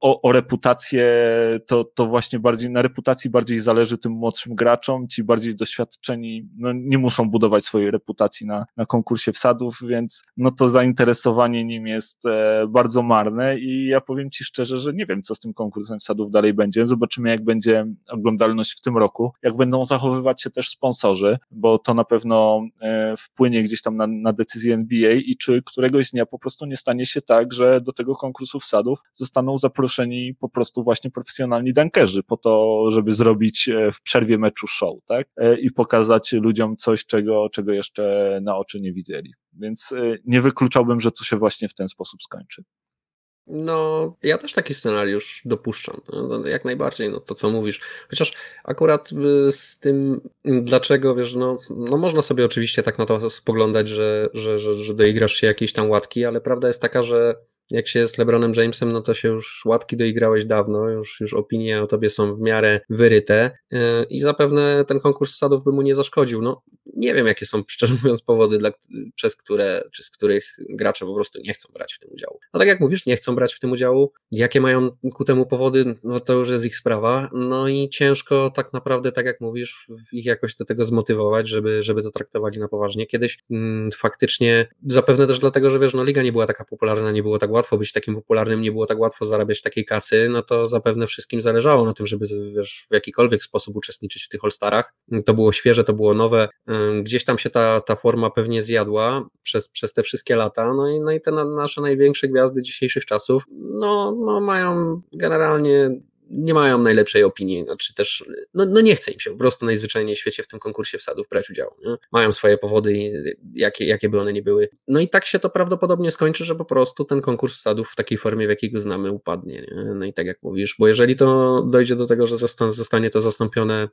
o, o reputację to, to właśnie bardziej, na reputacji bardziej zależy tym młodszym graczom, ci bardziej doświadczeni, no nie muszą budować swojej reputacji na, na konkursie wsadów, więc no to zainteresowanie nim jest e, bardzo marne i ja powiem Ci szczerze, że nie wiem, co z tym konkursem wsadów dalej będzie. Zobaczymy, jak będzie oglądalność w tym roku, jak będą zachowywać się też sponsorzy, bo to na pewno e, wpłynie gdzieś tam na, na decyzję NBA i czy któregoś dnia po prostu nie stanie się tak, że do tego konkursu wsadów zostaną zaproszeni po prostu właśnie profesjonalni dankerzy po to, żeby zrobić e, w przerwie meczu show, tak? E, I pokazać ludziom coś, czego, czego jeszcze na oczy nie widzieli. Więc nie wykluczałbym, że to się właśnie w ten sposób skończy.
No, ja też taki scenariusz dopuszczam. No, jak najbardziej, no to co mówisz. Chociaż akurat y, z tym, dlaczego, wiesz, no, no można sobie oczywiście tak na to spoglądać, że, że, że, że doigrasz się jakieś tam łatki, ale prawda jest taka, że jak się z LeBronem Jamesem, no to się już łatki doigrałeś dawno, już, już opinie o tobie są w miarę wyryte y, i zapewne ten konkurs sadów by mu nie zaszkodził. No, nie wiem, jakie są, szczerze mówiąc, powody, dla, przez które, czy z których gracze po prostu nie chcą brać w tym udziału. No tak jak mówisz, nie chcą brać w tym udziału. Jakie mają ku temu powody, no to już jest ich sprawa. No i ciężko tak naprawdę, tak jak mówisz, ich jakoś do tego zmotywować, żeby, żeby to traktowali na poważnie. Kiedyś mm, faktycznie, zapewne też dlatego, że wiesz, no liga nie była taka popularna, nie było tak łatwo być takim popularnym, nie było tak łatwo zarabiać takiej kasy, no to zapewne wszystkim zależało na tym, żeby wiesz, w jakikolwiek sposób uczestniczyć w tych All-Starach. To było świeże, to było nowe, Gdzieś tam się ta, ta forma pewnie zjadła przez, przez te wszystkie lata, no i, no i te nasze największe gwiazdy dzisiejszych czasów, no, no mają generalnie nie mają najlepszej opinii, znaczy też, no, no nie chce im się po prostu najzwyczajniej w świecie w tym konkursie wsadów brać udziału. Nie? Mają swoje powody, jakie, jakie by one nie były. No i tak się to prawdopodobnie skończy, że po prostu ten konkurs wsadów w takiej formie, w jakiej go znamy, upadnie. Nie? No i tak jak mówisz, bo jeżeli to dojdzie do tego, że zostanie to zastąpione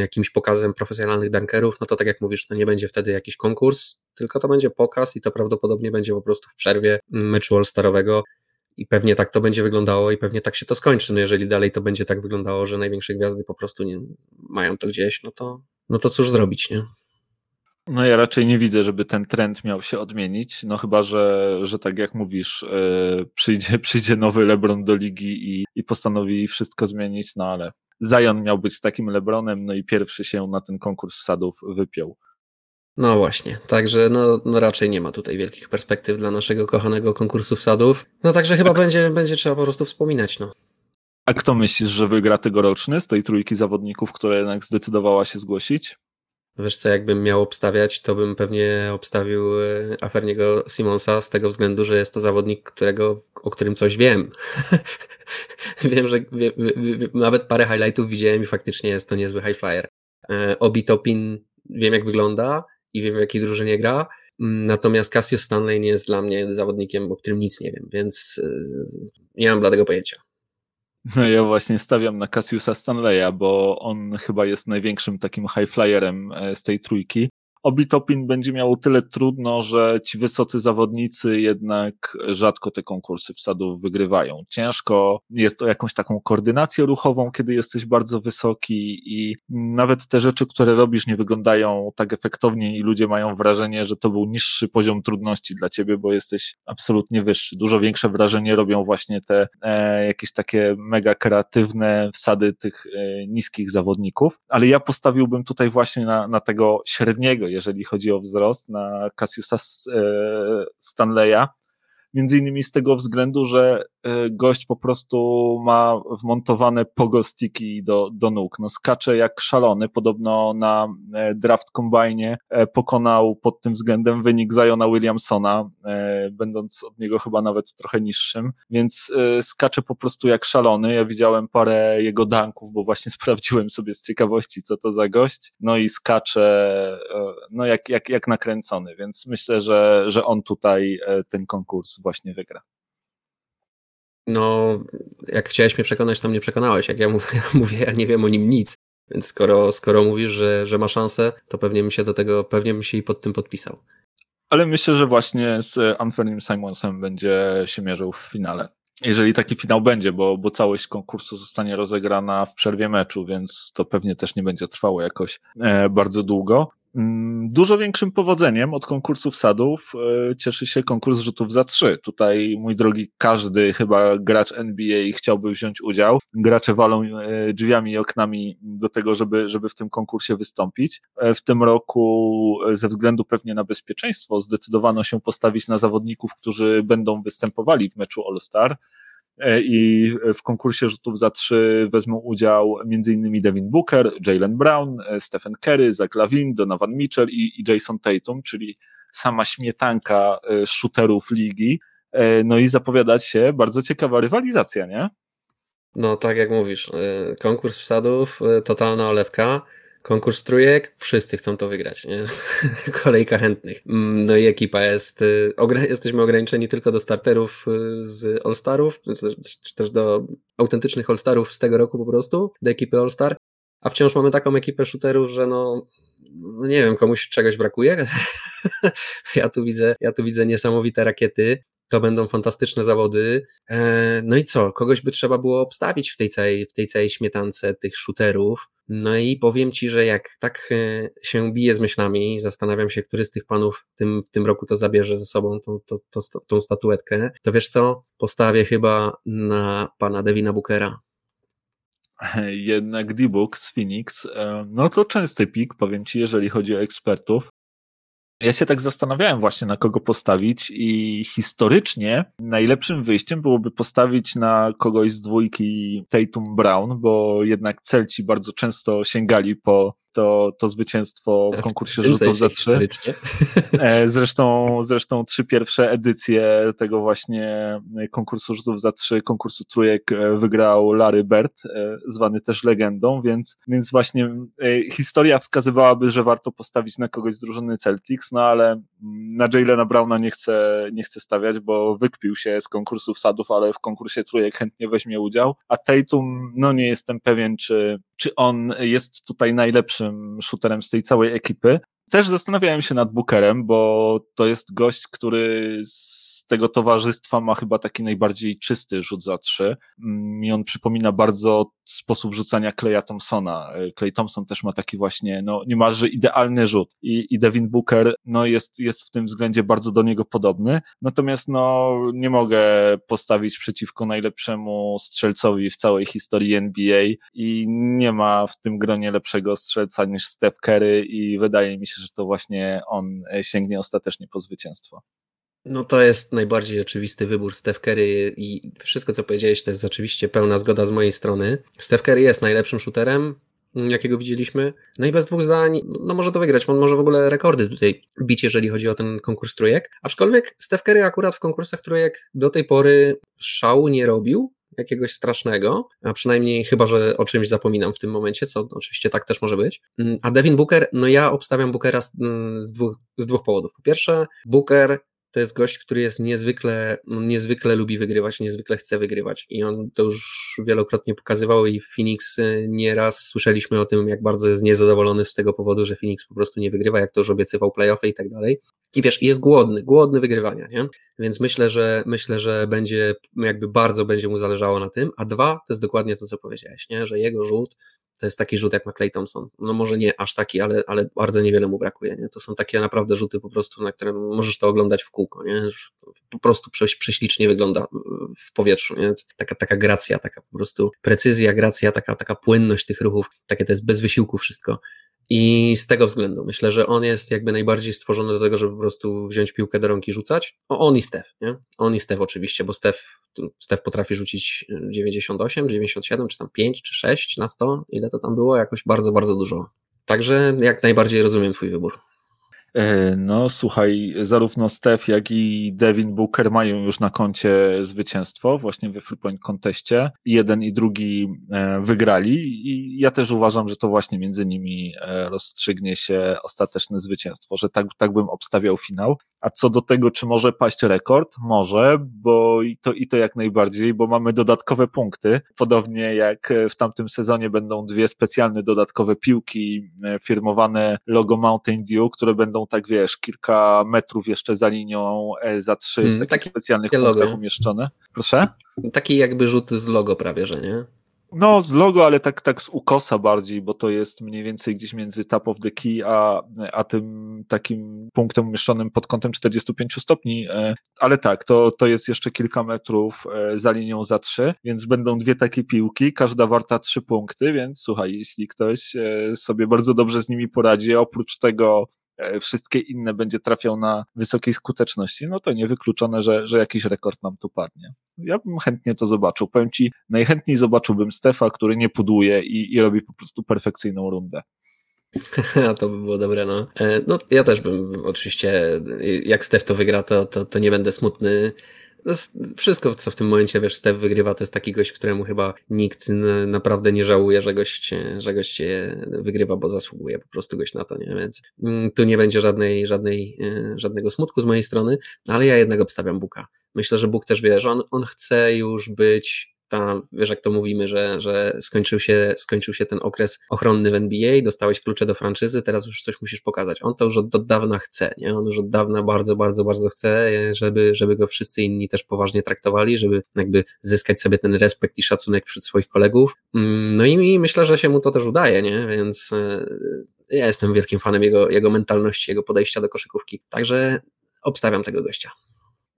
jakimś pokazem profesjonalnych dunkerów, no to tak jak mówisz, to nie będzie wtedy jakiś konkurs, tylko to będzie pokaz i to prawdopodobnie będzie po prostu w przerwie meczu all-starowego i pewnie tak to będzie wyglądało i pewnie tak się to skończy. No jeżeli dalej to będzie tak wyglądało, że największe gwiazdy po prostu nie mają to gdzieś, no to, no to cóż zrobić, nie?
No ja raczej nie widzę, żeby ten trend miał się odmienić, no chyba, że, że tak jak mówisz, yy, przyjdzie, przyjdzie nowy LeBron do ligi i, i postanowi wszystko zmienić, no ale Zion miał być takim LeBronem, no i pierwszy się na ten konkurs sadów wypiął.
No właśnie, także no, no raczej nie ma tutaj wielkich perspektyw dla naszego kochanego konkursu wsadów. No także chyba będzie, będzie trzeba po prostu wspominać, no.
A kto myślisz, że wygra tegoroczny z tej trójki zawodników, która jednak zdecydowała się zgłosić?
Wiesz co, jakbym miał obstawiać, to bym pewnie obstawił e, Aferniego Simonsa z tego względu, że jest to zawodnik, którego, o którym coś wiem. wiem, że wie, wie, nawet parę highlightów widziałem i faktycznie jest to niezły high flyer. E, Obi Topin wiem jak wygląda, i wiem w jakiej drużynie gra. Mm, natomiast Cassius Stanley nie jest dla mnie zawodnikiem, o którym nic nie wiem, więc y, nie mam dla tego pojęcia.
No ja właśnie stawiam na Cassiusa Stanleya, bo on chyba jest największym takim high flyerem e, z tej trójki. Obi Topin będzie miało tyle trudno, że ci wysocy zawodnicy jednak rzadko te konkursy wsadów wygrywają. Ciężko, jest to jakąś taką koordynację ruchową, kiedy jesteś bardzo wysoki i nawet te rzeczy, które robisz nie wyglądają tak efektownie i ludzie mają wrażenie, że to był niższy poziom trudności dla ciebie, bo jesteś absolutnie wyższy. Dużo większe wrażenie robią właśnie te e, jakieś takie mega kreatywne wsady tych e, niskich zawodników, ale ja postawiłbym tutaj właśnie na, na tego średniego, jeżeli chodzi o wzrost, na Cassiusa e, Stanleya, między innymi z tego względu, że e, gość po prostu ma wmontowane pogostiki do, do nóg. No skacze jak szalony, podobno na e, draft kombajnie e, pokonał pod tym względem wynik Ziona Williamsona, będąc od niego chyba nawet trochę niższym, więc skacze po prostu jak szalony. Ja widziałem parę jego danków, bo właśnie sprawdziłem sobie z ciekawości, co to za gość, no i skacze no jak, jak, jak nakręcony, więc myślę, że, że on tutaj ten konkurs właśnie wygra.
No, jak chciałeś mnie przekonać, to mnie przekonałeś. Jak ja mówię, ja, mówię, ja nie wiem o nim nic. Więc skoro, skoro mówisz, że, że ma szansę, to pewnie bym się do tego, pewnie bym się i pod tym podpisał.
Ale myślę, że właśnie z Anthony Simonsem będzie się mierzył w finale. Jeżeli taki finał będzie, bo, bo całość konkursu zostanie rozegrana w przerwie meczu, więc to pewnie też nie będzie trwało jakoś e, bardzo długo. Mm, dużo większym powodzeniem od konkursów sadów e, cieszy się konkurs rzutów za trzy. Tutaj, mój drogi, każdy chyba gracz NBA chciałby wziąć udział. Gracze walą e, drzwiami i oknami do tego, żeby, żeby w tym konkursie wystąpić. E, w tym roku, ze względu pewnie na bezpieczeństwo, zdecydowano się postawić na zawodników, którzy będą występowali w meczu All-Star. E, i w konkursie rzutów za trzy wezmą udział m.in. Devin Booker, Jalen Brown, e, Stephen Curry, Zach Lavin, Donovan Mitchell i, i Jason Tatum, czyli sama śmietanka e, shooterów ligi. No i zapowiadać się bardzo ciekawa rywalizacja, nie?
No tak jak mówisz, konkurs wsadów, totalna olewka. Konkurs trójek, wszyscy chcą to wygrać, nie? Kolejka chętnych. Mm, no i ekipa jest, y, jesteśmy ograniczeni tylko do starterów y, z All-Starów, czy też do autentycznych All-Starów z tego roku po prostu, do ekipy All-Star, a wciąż mamy taką ekipę shooterów, że no, no nie wiem, komuś czegoś brakuje. ja tu widzę, ja tu widzę niesamowite rakiety. To będą fantastyczne zawody. E, no i co? Kogoś by trzeba było obstawić w tej całej, w tej całej śmietance tych shooterów. No i powiem Ci, że jak tak e, się bije z myślami, zastanawiam się, który z tych panów w tym, w tym roku to zabierze ze sobą, tą, tą, tą, tą statuetkę, to wiesz co? Postawię chyba na pana Devina Bookera.
Jednak D-Book z Phoenix, e, no to częsty pik, powiem Ci, jeżeli chodzi o ekspertów. Ja się tak zastanawiałem właśnie na kogo postawić i historycznie najlepszym wyjściem byłoby postawić na kogoś z dwójki Tatum Brown, bo jednak Celci bardzo często sięgali po to, to zwycięstwo w konkursie rzutów za trzy. E, zresztą, zresztą trzy pierwsze edycje tego właśnie konkursu rzutów za trzy, konkursu trójek e, wygrał Larry Bird, e, zwany też legendą, więc, więc właśnie historia wskazywałaby, że warto postawić na kogoś z drużyny Celtics, no ale na Jalena Browna nie chcę, nie chcę stawiać, bo wykpił się z konkursu wsadów, ale w konkursie trójek chętnie weźmie udział, a Tatum, no nie jestem pewien, czy, czy on jest tutaj najlepszym shooterem z tej całej ekipy. Też zastanawiałem się nad Bookerem, bo to jest gość, który z tego towarzystwa ma chyba taki najbardziej czysty rzut za trzy. Mm, I on przypomina bardzo sposób rzucania Kleja Thompsona. Clay Thompson też ma taki właśnie, no niemalże idealny rzut i, i Devin Booker, no jest, jest w tym względzie bardzo do niego podobny. Natomiast no nie mogę postawić przeciwko najlepszemu strzelcowi w całej historii NBA i nie ma w tym gronie lepszego strzelca niż Steph Curry i wydaje mi się, że to właśnie on sięgnie ostatecznie po zwycięstwo.
No to jest najbardziej oczywisty wybór Steph Curry i wszystko co powiedziałeś to jest oczywiście pełna zgoda z mojej strony. Steph Curry jest najlepszym shooterem, jakiego widzieliśmy. No i bez dwóch zdań, no może to wygrać, on może w ogóle rekordy tutaj bić, jeżeli chodzi o ten konkurs trójek. Aczkolwiek Steph Curry akurat w konkursach trójek do tej pory szału nie robił, jakiegoś strasznego, a przynajmniej chyba, że o czymś zapominam w tym momencie, co oczywiście tak też może być. A Devin Booker, no ja obstawiam Bookera z, z, dwóch, z dwóch powodów. Po pierwsze, Booker to jest gość, który jest niezwykle, niezwykle lubi wygrywać, niezwykle chce wygrywać i on to już wielokrotnie pokazywał i Phoenix y, nieraz słyszeliśmy o tym, jak bardzo jest niezadowolony z tego powodu, że Phoenix po prostu nie wygrywa, jak to już obiecywał playoffy i tak dalej. I wiesz, jest głodny, głodny wygrywania, nie? Więc myślę, że myślę, że będzie jakby bardzo będzie mu zależało na tym, a dwa, to jest dokładnie to, co powiedziałeś, nie? Że jego rzut to jest taki rzut jak ma Clay Thompson. No może nie aż taki, ale, ale bardzo niewiele mu brakuje. Nie? To są takie naprawdę rzuty po prostu, na które możesz to oglądać w kółko. Nie? Po prostu prześlicznie wygląda w powietrzu. Nie? Taka, taka gracja, taka po prostu precyzja, gracja, taka, taka płynność tych ruchów, takie to jest bez wysiłku wszystko. I z tego względu myślę, że on jest jakby najbardziej stworzony do tego, żeby po prostu wziąć piłkę do rąk i rzucać. O, on i Steph, nie? On i Steph oczywiście, bo Steph, Steph potrafi rzucić 98, 97, czy tam 5, czy 6 na 100, ile to tam było? Jakoś bardzo, bardzo dużo. Także jak najbardziej rozumiem Twój wybór.
E, no słuchaj, zarówno Steph, jak i Devin Booker mają już na koncie zwycięstwo właśnie we Free Point Conteście. Jeden i drugi e, wygrali i ja też uważam, że to właśnie między nimi e, rozstrzygnie się ostateczne zwycięstwo, że tak, tak bym obstawiał finał. A co do tego, czy może paść rekord? Może, bo i to, i to jak najbardziej, bo mamy dodatkowe punkty. Podobnie jak w tamtym sezonie będą dwie specjalne dodatkowe piłki firmowane logo Mountain Dew, które będą tak wiesz, kilka metrów jeszcze za linią e, za trzy hmm, w takich takie specjalnych punktach logo. umieszczone. Proszę?
Taki jakby rzut z logo prawie, że nie?
No, z logo, ale tak, tak z ukosa bardziej, bo to jest mniej więcej gdzieś między top of the key, a, a tym takim punktem umieszczonym pod kątem 45 stopni. E, ale tak, to, to jest jeszcze kilka metrów e, za linią za trzy, więc będą dwie takie piłki, każda warta trzy punkty, więc słuchaj, jeśli ktoś sobie bardzo dobrze z nimi poradzi, oprócz tego wszystkie inne będzie trafiał na wysokiej skuteczności, no to niewykluczone, że, że jakiś rekord nam tu padnie. Ja bym chętnie to zobaczył. Powiem Ci, najchętniej zobaczyłbym Stefa, który nie puduje i, i robi po prostu perfekcyjną rundę.
to by było dobre, no. E, no ja też bym oczywiście, jak Stef to wygra, to, to, to nie będę smutny. No, wszystko, co w tym momencie, wiesz, Steph wygrywa, to jest taki gość, któremu chyba nikt naprawdę nie żałuje, że gość, że gość wygrywa, bo zasługuje po prostu gość na to, nie? Więc mm, tu nie będzie żadnej, żadnej, e, żadnego smutku z mojej strony, ale ja jednak obstawiam Buka. Myślę, że Bóg też wie, że on, on chce już być ta, wiesz jak to mówimy, że, że skończył, się, skończył się ten okres ochronny w NBA, dostałeś klucze do franczyzy, teraz już coś musisz pokazać. On to już od, od dawna chce, nie? On już od dawna bardzo, bardzo, bardzo chce, żeby, żeby go wszyscy inni też poważnie traktowali, żeby jakby zyskać sobie ten respekt i szacunek wśród swoich kolegów. Mm, no i myślę, że się mu to też udaje, nie? Więc e, ja jestem wielkim fanem jego, jego mentalności, jego podejścia do koszykówki. Także obstawiam tego gościa.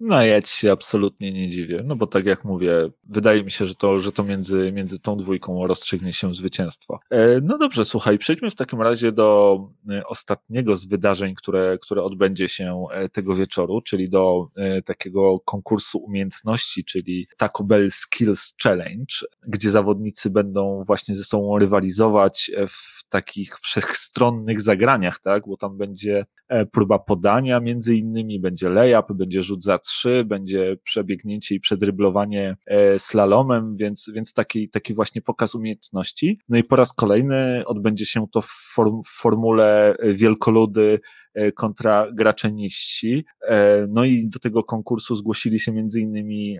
No ja ci się absolutnie nie dziwię, no bo tak jak mówię, wydaje mi się, że to, że to między, między tą dwójką rozstrzygnie się zwycięstwo. E, no dobrze, słuchaj, przejdźmy w takim razie do e, ostatniego z wydarzeń, które, które odbędzie się e, tego wieczoru, czyli do takiego konkursu umiejętności, czyli Taco Bell Skills Challenge, gdzie zawodnicy będą właśnie ze sobą rywalizować w takich wszechstronnych zagraniach, tak, bo tam będzie próba podania między innymi, będzie layup, będzie rzut za trzy, będzie przebiegnięcie i przedryblowanie e, slalomem, więc, więc taki, taki właśnie pokaz umiejętności. No i po raz kolejny odbędzie się to w, form, w formule wielkoludy e, kontra gracze niżsi. E, no i do tego konkursu zgłosili się między innymi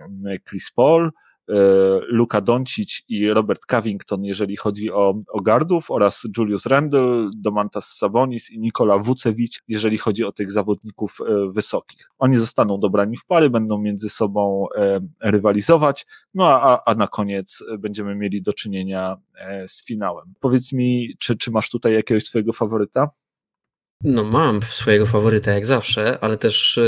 Chris Paul, E, Luka Doncic i Robert Covington, jeżeli chodzi o, o gardów, oraz Julius Randle, Domantas Sabonis i Nikola Vucevic, jeżeli chodzi o tych zawodników e, wysokich. Oni zostaną dobrani w pary, będą między sobą e, rywalizować, no a, a na koniec będziemy mieli do czynienia z finałem. Powiedz mi, czy, czy masz tutaj jakiegoś swojego faworyta?
No mam swojego faworyta jak zawsze, ale też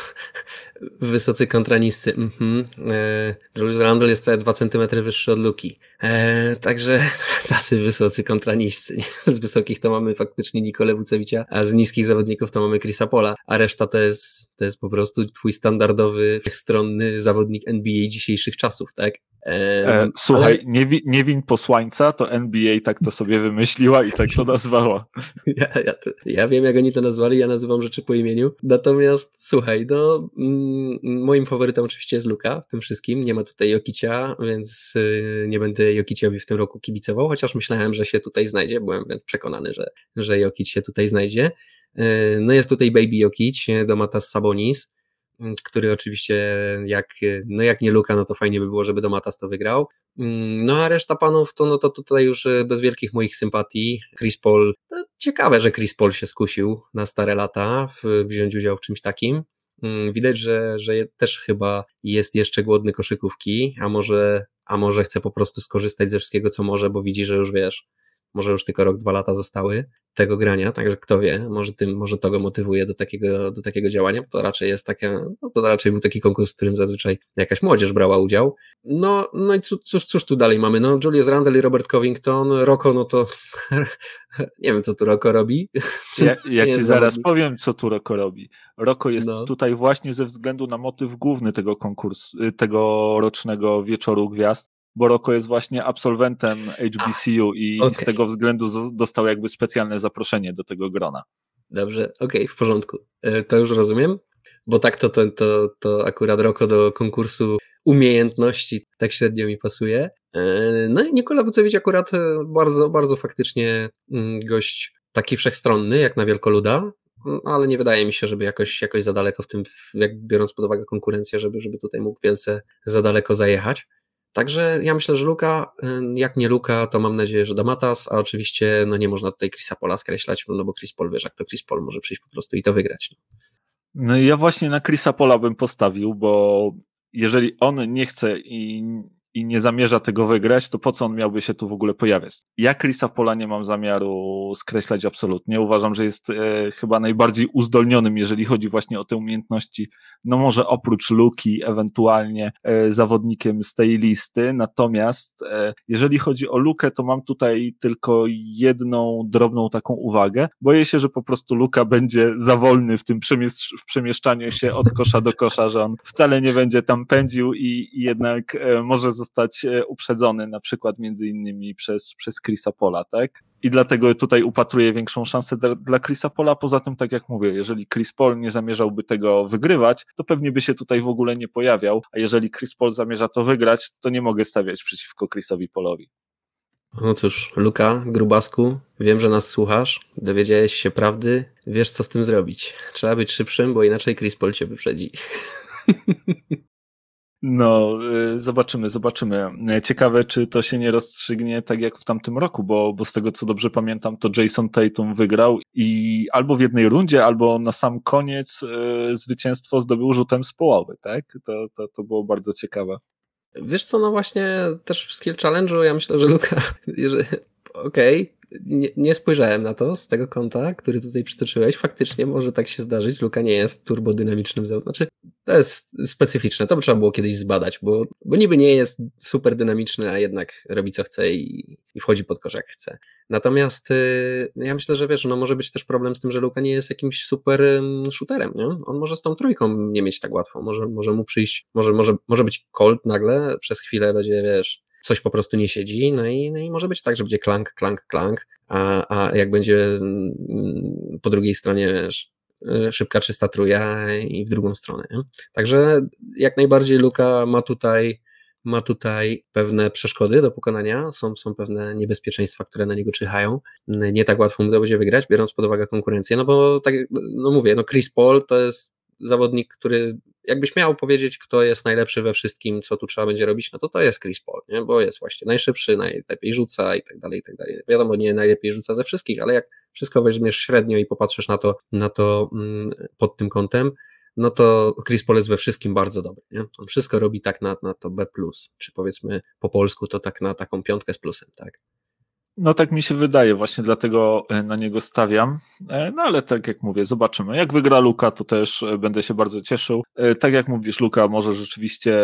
wysocy kontra niscy. Mhm. E, Julius Randle jest 2 cm wyższy od Luki. E, także tacy wysocy kontra niscy. Z wysokich to mamy faktycznie Nikolę Wucewicza, a z niskich zawodników to mamy Chrisa Pola, a reszta to jest, to jest po prostu twój standardowy, wszechstronny zawodnik NBA dzisiejszych czasów, tak?
E, słuchaj, ale... nie, wi, nie win posłańca, to NBA tak to sobie wymyśliła i tak to nazwała.
Ja, ja, ja, wiem, jak oni to nazwali, ja nazywam rzeczy po imieniu. Natomiast słuchaj, no, mm, moim faworytem oczywiście jest Luka w tym wszystkim. Nie ma tutaj Jokicia, więc y, nie będę Jokiciowi w tym roku kibicował, chociaż myślałem, że się tutaj znajdzie. Byłem przekonany, że, że Jokic się tutaj znajdzie. Y, no jest tutaj Baby Jokic, Domatas Sabonis który oczywiście jak, no jak nie Luka, no to fajnie by było, żeby Domatas to wygrał. No a reszta panów to, no to tutaj już bez wielkich moich sympatii. Chris Paul, ciekawe, że Chris Paul się skusił na stare lata w, wziąć udział w czymś takim. Widać, że, że też chyba jest jeszcze głodny koszykówki, a może, a może chce po prostu skorzystać ze wszystkiego, co może, bo widzi, że już wiesz, może już tylko rok, dwa lata zostały tego grania, także kto wie, może tym, może to go motywuje do takiego, do takiego działania, to raczej jest takie, no to raczej był taki konkurs, w którym zazwyczaj jakaś młodzież brała udział. No, no i cóż, cóż tu dalej mamy? No, Julius Randle i Robert Covington, Roko, no to nie wiem, co tu Roko robi.
Ja, ja ci zaraz powiem, co tu Roko robi. Roko jest no. tutaj właśnie ze względu na motyw główny tego konkursu, tego rocznego wieczoru gwiazd, bo Roko jest właśnie absolwentem HBCU i okay. z tego względu dostał jakby specjalne zaproszenie do tego grona.
Dobrze, okej, okay, w porządku. E, to już rozumiem, bo tak to, to, to, to akurat Roko do konkursu umiejętności tak średnio mi pasuje. E, no i Nikola Wucewicz akurat e, bardzo, bardzo faktycznie mm, gość taki wszechstronny, jak na wielkoluda, mm, ale nie wydaje mi się, żeby jakoś, jakoś za daleko w tym, jak biorąc pod uwagę konkurencję, żeby, żeby tutaj mógł wielce za daleko zajechać. Także ja myślę, że Luka, jak nie Luka, to mam nadzieję, że Damatas, a oczywiście no nie można tutaj Chrisa Pola skreślać, no bo Chris Paul wiesz, jak to Chris Paul może przyjść po prostu i to wygrać. No,
no ja właśnie na Chrisa Pola bym postawił, bo jeżeli on nie chce i i nie zamierza tego wygrać, to po co on miałby się tu w ogóle pojawiać? Ja Chrisa Pola nie mam zamiaru skreślać absolutnie. Uważam, że jest e, chyba najbardziej uzdolnionym, jeżeli chodzi właśnie o te umiejętności. No może oprócz Luki, ewentualnie e, zawodnikiem z tej listy. Natomiast e, jeżeli chodzi o Lukę, to mam tutaj tylko jedną drobną taką uwagę. Boję się, że po prostu Luka będzie za wolny w tym przemieszcz w przemieszczaniu się od kosza do kosza, że on wcale nie będzie tam pędził i, i jednak e, może e, uprzedzony na przykład między innymi przez, przez Chrisa Pola, tak? I dlatego tutaj upatruję większą szansę dla, dla Chrisa Pola. Poza tym, tak jak mówię, jeżeli Chris Paul nie zamierzałby tego wygrywać, to pewnie by się tutaj w ogóle nie pojawiał, a jeżeli Chris Paul zamierza to wygrać, to nie mogę stawiać przeciwko Chrisowi Polowi.
No cóż, Luka, grubasku, wiem, że nas słuchasz, dowiedziałeś się prawdy, wiesz co z tym zrobić. Trzeba być szybszym, bo inaczej Chris Paul cię wyprzedzi.
No, y, zobaczymy, zobaczymy. Ciekawe, czy to się nie rozstrzygnie tak jak w tamtym roku, bo, bo z tego co dobrze pamiętam, to Jason Tatum wygrał i albo w jednej rundzie, albo na sam koniec y, zwycięstwo zdobył rzutem z połowy, tak? To, to, to było bardzo ciekawe.
Wiesz co, no właśnie też w Skill Challenge'u ja myślę, że Luka, okej, okay, nie, nie, spojrzałem na to z tego kąta, który tutaj przytoczyłeś. Faktycznie może tak się zdarzyć. Luka nie jest turbodynamicznym zawodem. Znaczy, to jest specyficzne. To by trzeba było kiedyś zbadać, bo, bo niby nie jest super dynamiczny, a jednak robi co chce i, i wchodzi pod kosz jak chce. Natomiast y, ja myślę, że wiesz, no może być też problem z tym, że Luka nie jest jakimś super shooterem, nie? On może z tą trójką nie mieć tak łatwo. Może, może mu przyjść, może, może, może być Colt nagle, przez chwilę będzie, wiesz, coś po prostu nie siedzi, no i, no i może być tak, że będzie klank, klank, klank, a, a jak będzie mm, po drugiej stronie, wiesz, y, szybka czysta truja i w drugą stronę. Także jak najbardziej Luka ma tutaj ma tutaj pewne przeszkody do pokonania, są, są pewne niebezpieczeństwa, które na niego czyhają. Nie tak łatwo mu to będzie wygrać, biorąc pod uwagę konkurencję, no bo tak, no mówię, no Chris Paul to jest zawodnik, który jakbyś miał powiedzieć, kto jest najlepszy we wszystkim, co tu trzeba będzie robić, no to to jest Chris Paul, nie? bo jest właśnie najszybszy, najlepiej rzuca i tak dalej, i tak dalej. Wiadomo, nie najlepiej rzuca ze wszystkich, ale jak wszystko weźmiesz średnio i popatrzysz na to, na to mm, pod tym kątem, no to Chris Paul jest we wszystkim bardzo dobry. Nie? On wszystko robi tak na, na to B+, czy powiedzmy po polsku to tak na taką piątkę z plusem, tak?
No tak mi się wydaje, właśnie dlatego e, na niego stawiam. E, no ale tak jak mówię, zobaczymy. Jak wygra Luka, to też e, będę się bardzo cieszył. Tak jak mówisz, Luka może rzeczywiście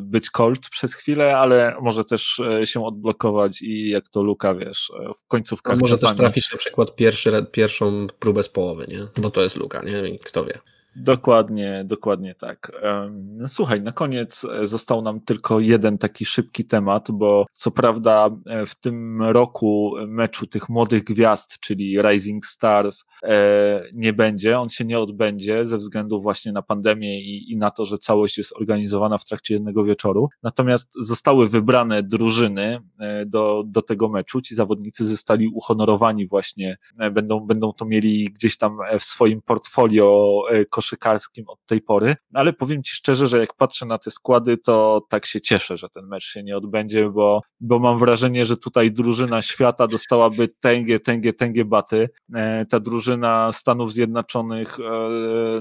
być Colt przez chwilę, ale może też się odblokować i jak to Luka, wiesz, w końcówkach.
A może czasami... też trafić na przykład pierwszy, pierwszą próbę z połowy, nie? Bo to jest Luka, nie? I kto wie.
Dokładnie, dokładnie tak. No słuchaj, na koniec e, został nam tylko jeden taki szybki temat, bo co prawda e, w tym roku meczu tych młodych gwiazd, czyli Rising Stars, e, nie będzie, on się nie odbędzie ze względu właśnie na pandemię i, i na to, że całość jest organizowana w trakcie jednego wieczoru. Natomiast zostały wybrane drużyny do, do tego meczu. Ci zawodnicy zostali uhonorowani właśnie, będą, będą to mieli gdzieś tam w swoim portfolio koszykówki koszykarskim od tej pory, ale powiem Ci szczerze, że jak patrzę na te składy, to tak się cieszę, że ten mecz się nie odbędzie, bo, bo mam wrażenie, że tutaj drużyna świata dostałaby tęgie, tęgie, tęgie baty. E, ta drużyna Stanów Zjednoczonych, e,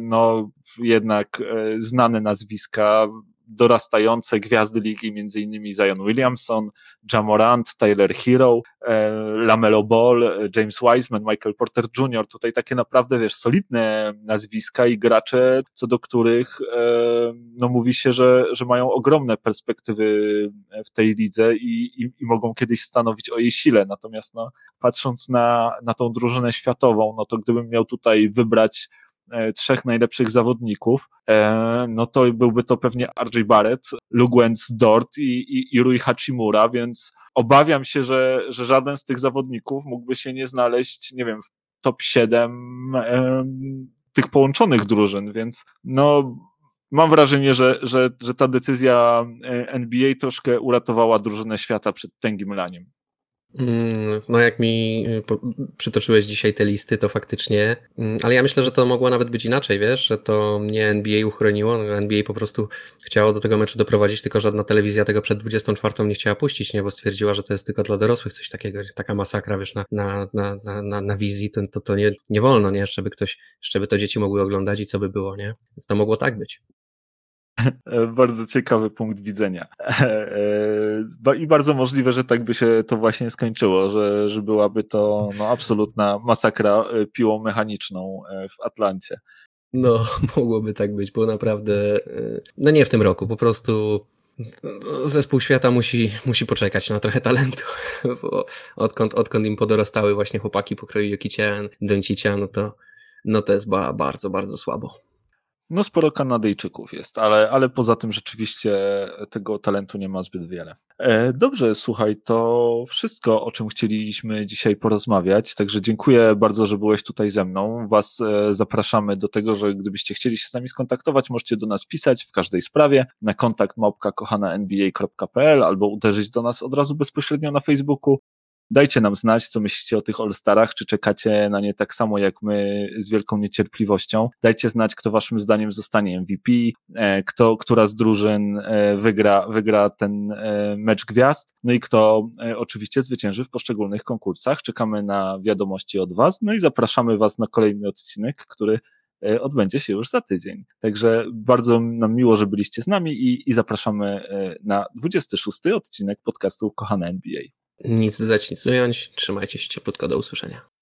no jednak e, znane nazwiska, dorastające gwiazdy ligi, między innymi Zion Williamson, Jamorant, Tyler Hero, e, Lamelo Ball, James Wiseman, Michael Porter Jr. Tutaj takie naprawdę, wiesz, solidne nazwiska i gracze, co do których e, no mówi się, że, że mają ogromne perspektywy w tej lidze i, i, i mogą kiedyś stanowić o jej sile. Natomiast no, patrząc na, na tą drużynę światową, no to gdybym miał tutaj wybrać E, trzech najlepszych zawodników, e, no to byłby to pewnie RJ Barrett, Lugwens Dort i, i, i Rui Hachimura, więc obawiam się, że, że żaden z tych zawodników mógłby się nie znaleźć, nie wiem, w top 7 e, tych połączonych drużyn, więc no mam wrażenie, że, że, że ta decyzja NBA troszkę uratowała drużynę świata przed tęgim laniem.
Mm, no, jak mi y, przytoczyłeś dzisiaj te listy, to faktycznie, mm, ale ja myślę, że to mogło nawet być inaczej, wiesz, że to nie NBA uchroniło, no NBA po prostu chciało do tego meczu doprowadzić, tylko żadna telewizja tego przed 24 nie chciała puścić, nie, bo stwierdziła, że to jest tylko dla dorosłych coś takiego, taka masakra, wiesz, na, na, na, na, na wizji, to, to, to nie, nie wolno, nie, jeszcze by ktoś, jeszcze by to dzieci mogły oglądać i co by było, nie, więc to mogło tak być.
Bardzo ciekawy punkt widzenia. I bardzo możliwe, że tak by się to właśnie skończyło, że, że byłaby to no, absolutna masakra e, piłą mechaniczną e, w Atlancie.
No, mogłoby tak być, bo naprawdę, e, no nie w tym roku, po prostu no, zespół świata musi, musi poczekać na trochę talentu, bo odkąd, odkąd im podorastały właśnie chłopaki pokroju Jokician, Doncicia, no to, no to jest ba, bardzo, bardzo słabo.
No sporo Kanadyjczyków jest, ale, ale poza tym rzeczywiście tego talentu nie ma zbyt wiele. E, dobrze, słuchaj, to wszystko, o czym chcieliśmy dzisiaj porozmawiać, także dziękuję bardzo, że byłeś tutaj ze mną. Was e, zapraszamy do tego, że gdybyście chcieli się z nami skontaktować, możecie do nas pisać w każdej sprawie na kontakt małpka albo uderzyć do nas od razu bezpośrednio na Facebooku. Dajcie nam znać, co myślicie o tych All-Starach, czy czekacie na nie tak samo jak my z wielką niecierpliwością. Dajcie znać, kto waszym zdaniem zostanie MVP, e, kto, która z drużyn e, wygra, wygra ten e, mecz gwiazd, no i kto oczywiście zwycięży w poszczególnych konkursach. Czekamy na wiadomości od was, no i zapraszamy was na kolejny odcinek, który odbędzie się już za tydzień. Także bardzo nam miło, że byliście z nami i, i zapraszamy na 26 odcinek podcastu Kochane NBA.
Nic dodać, nic ująć. Trzymajcie się ciepłutko, do usłyszenia.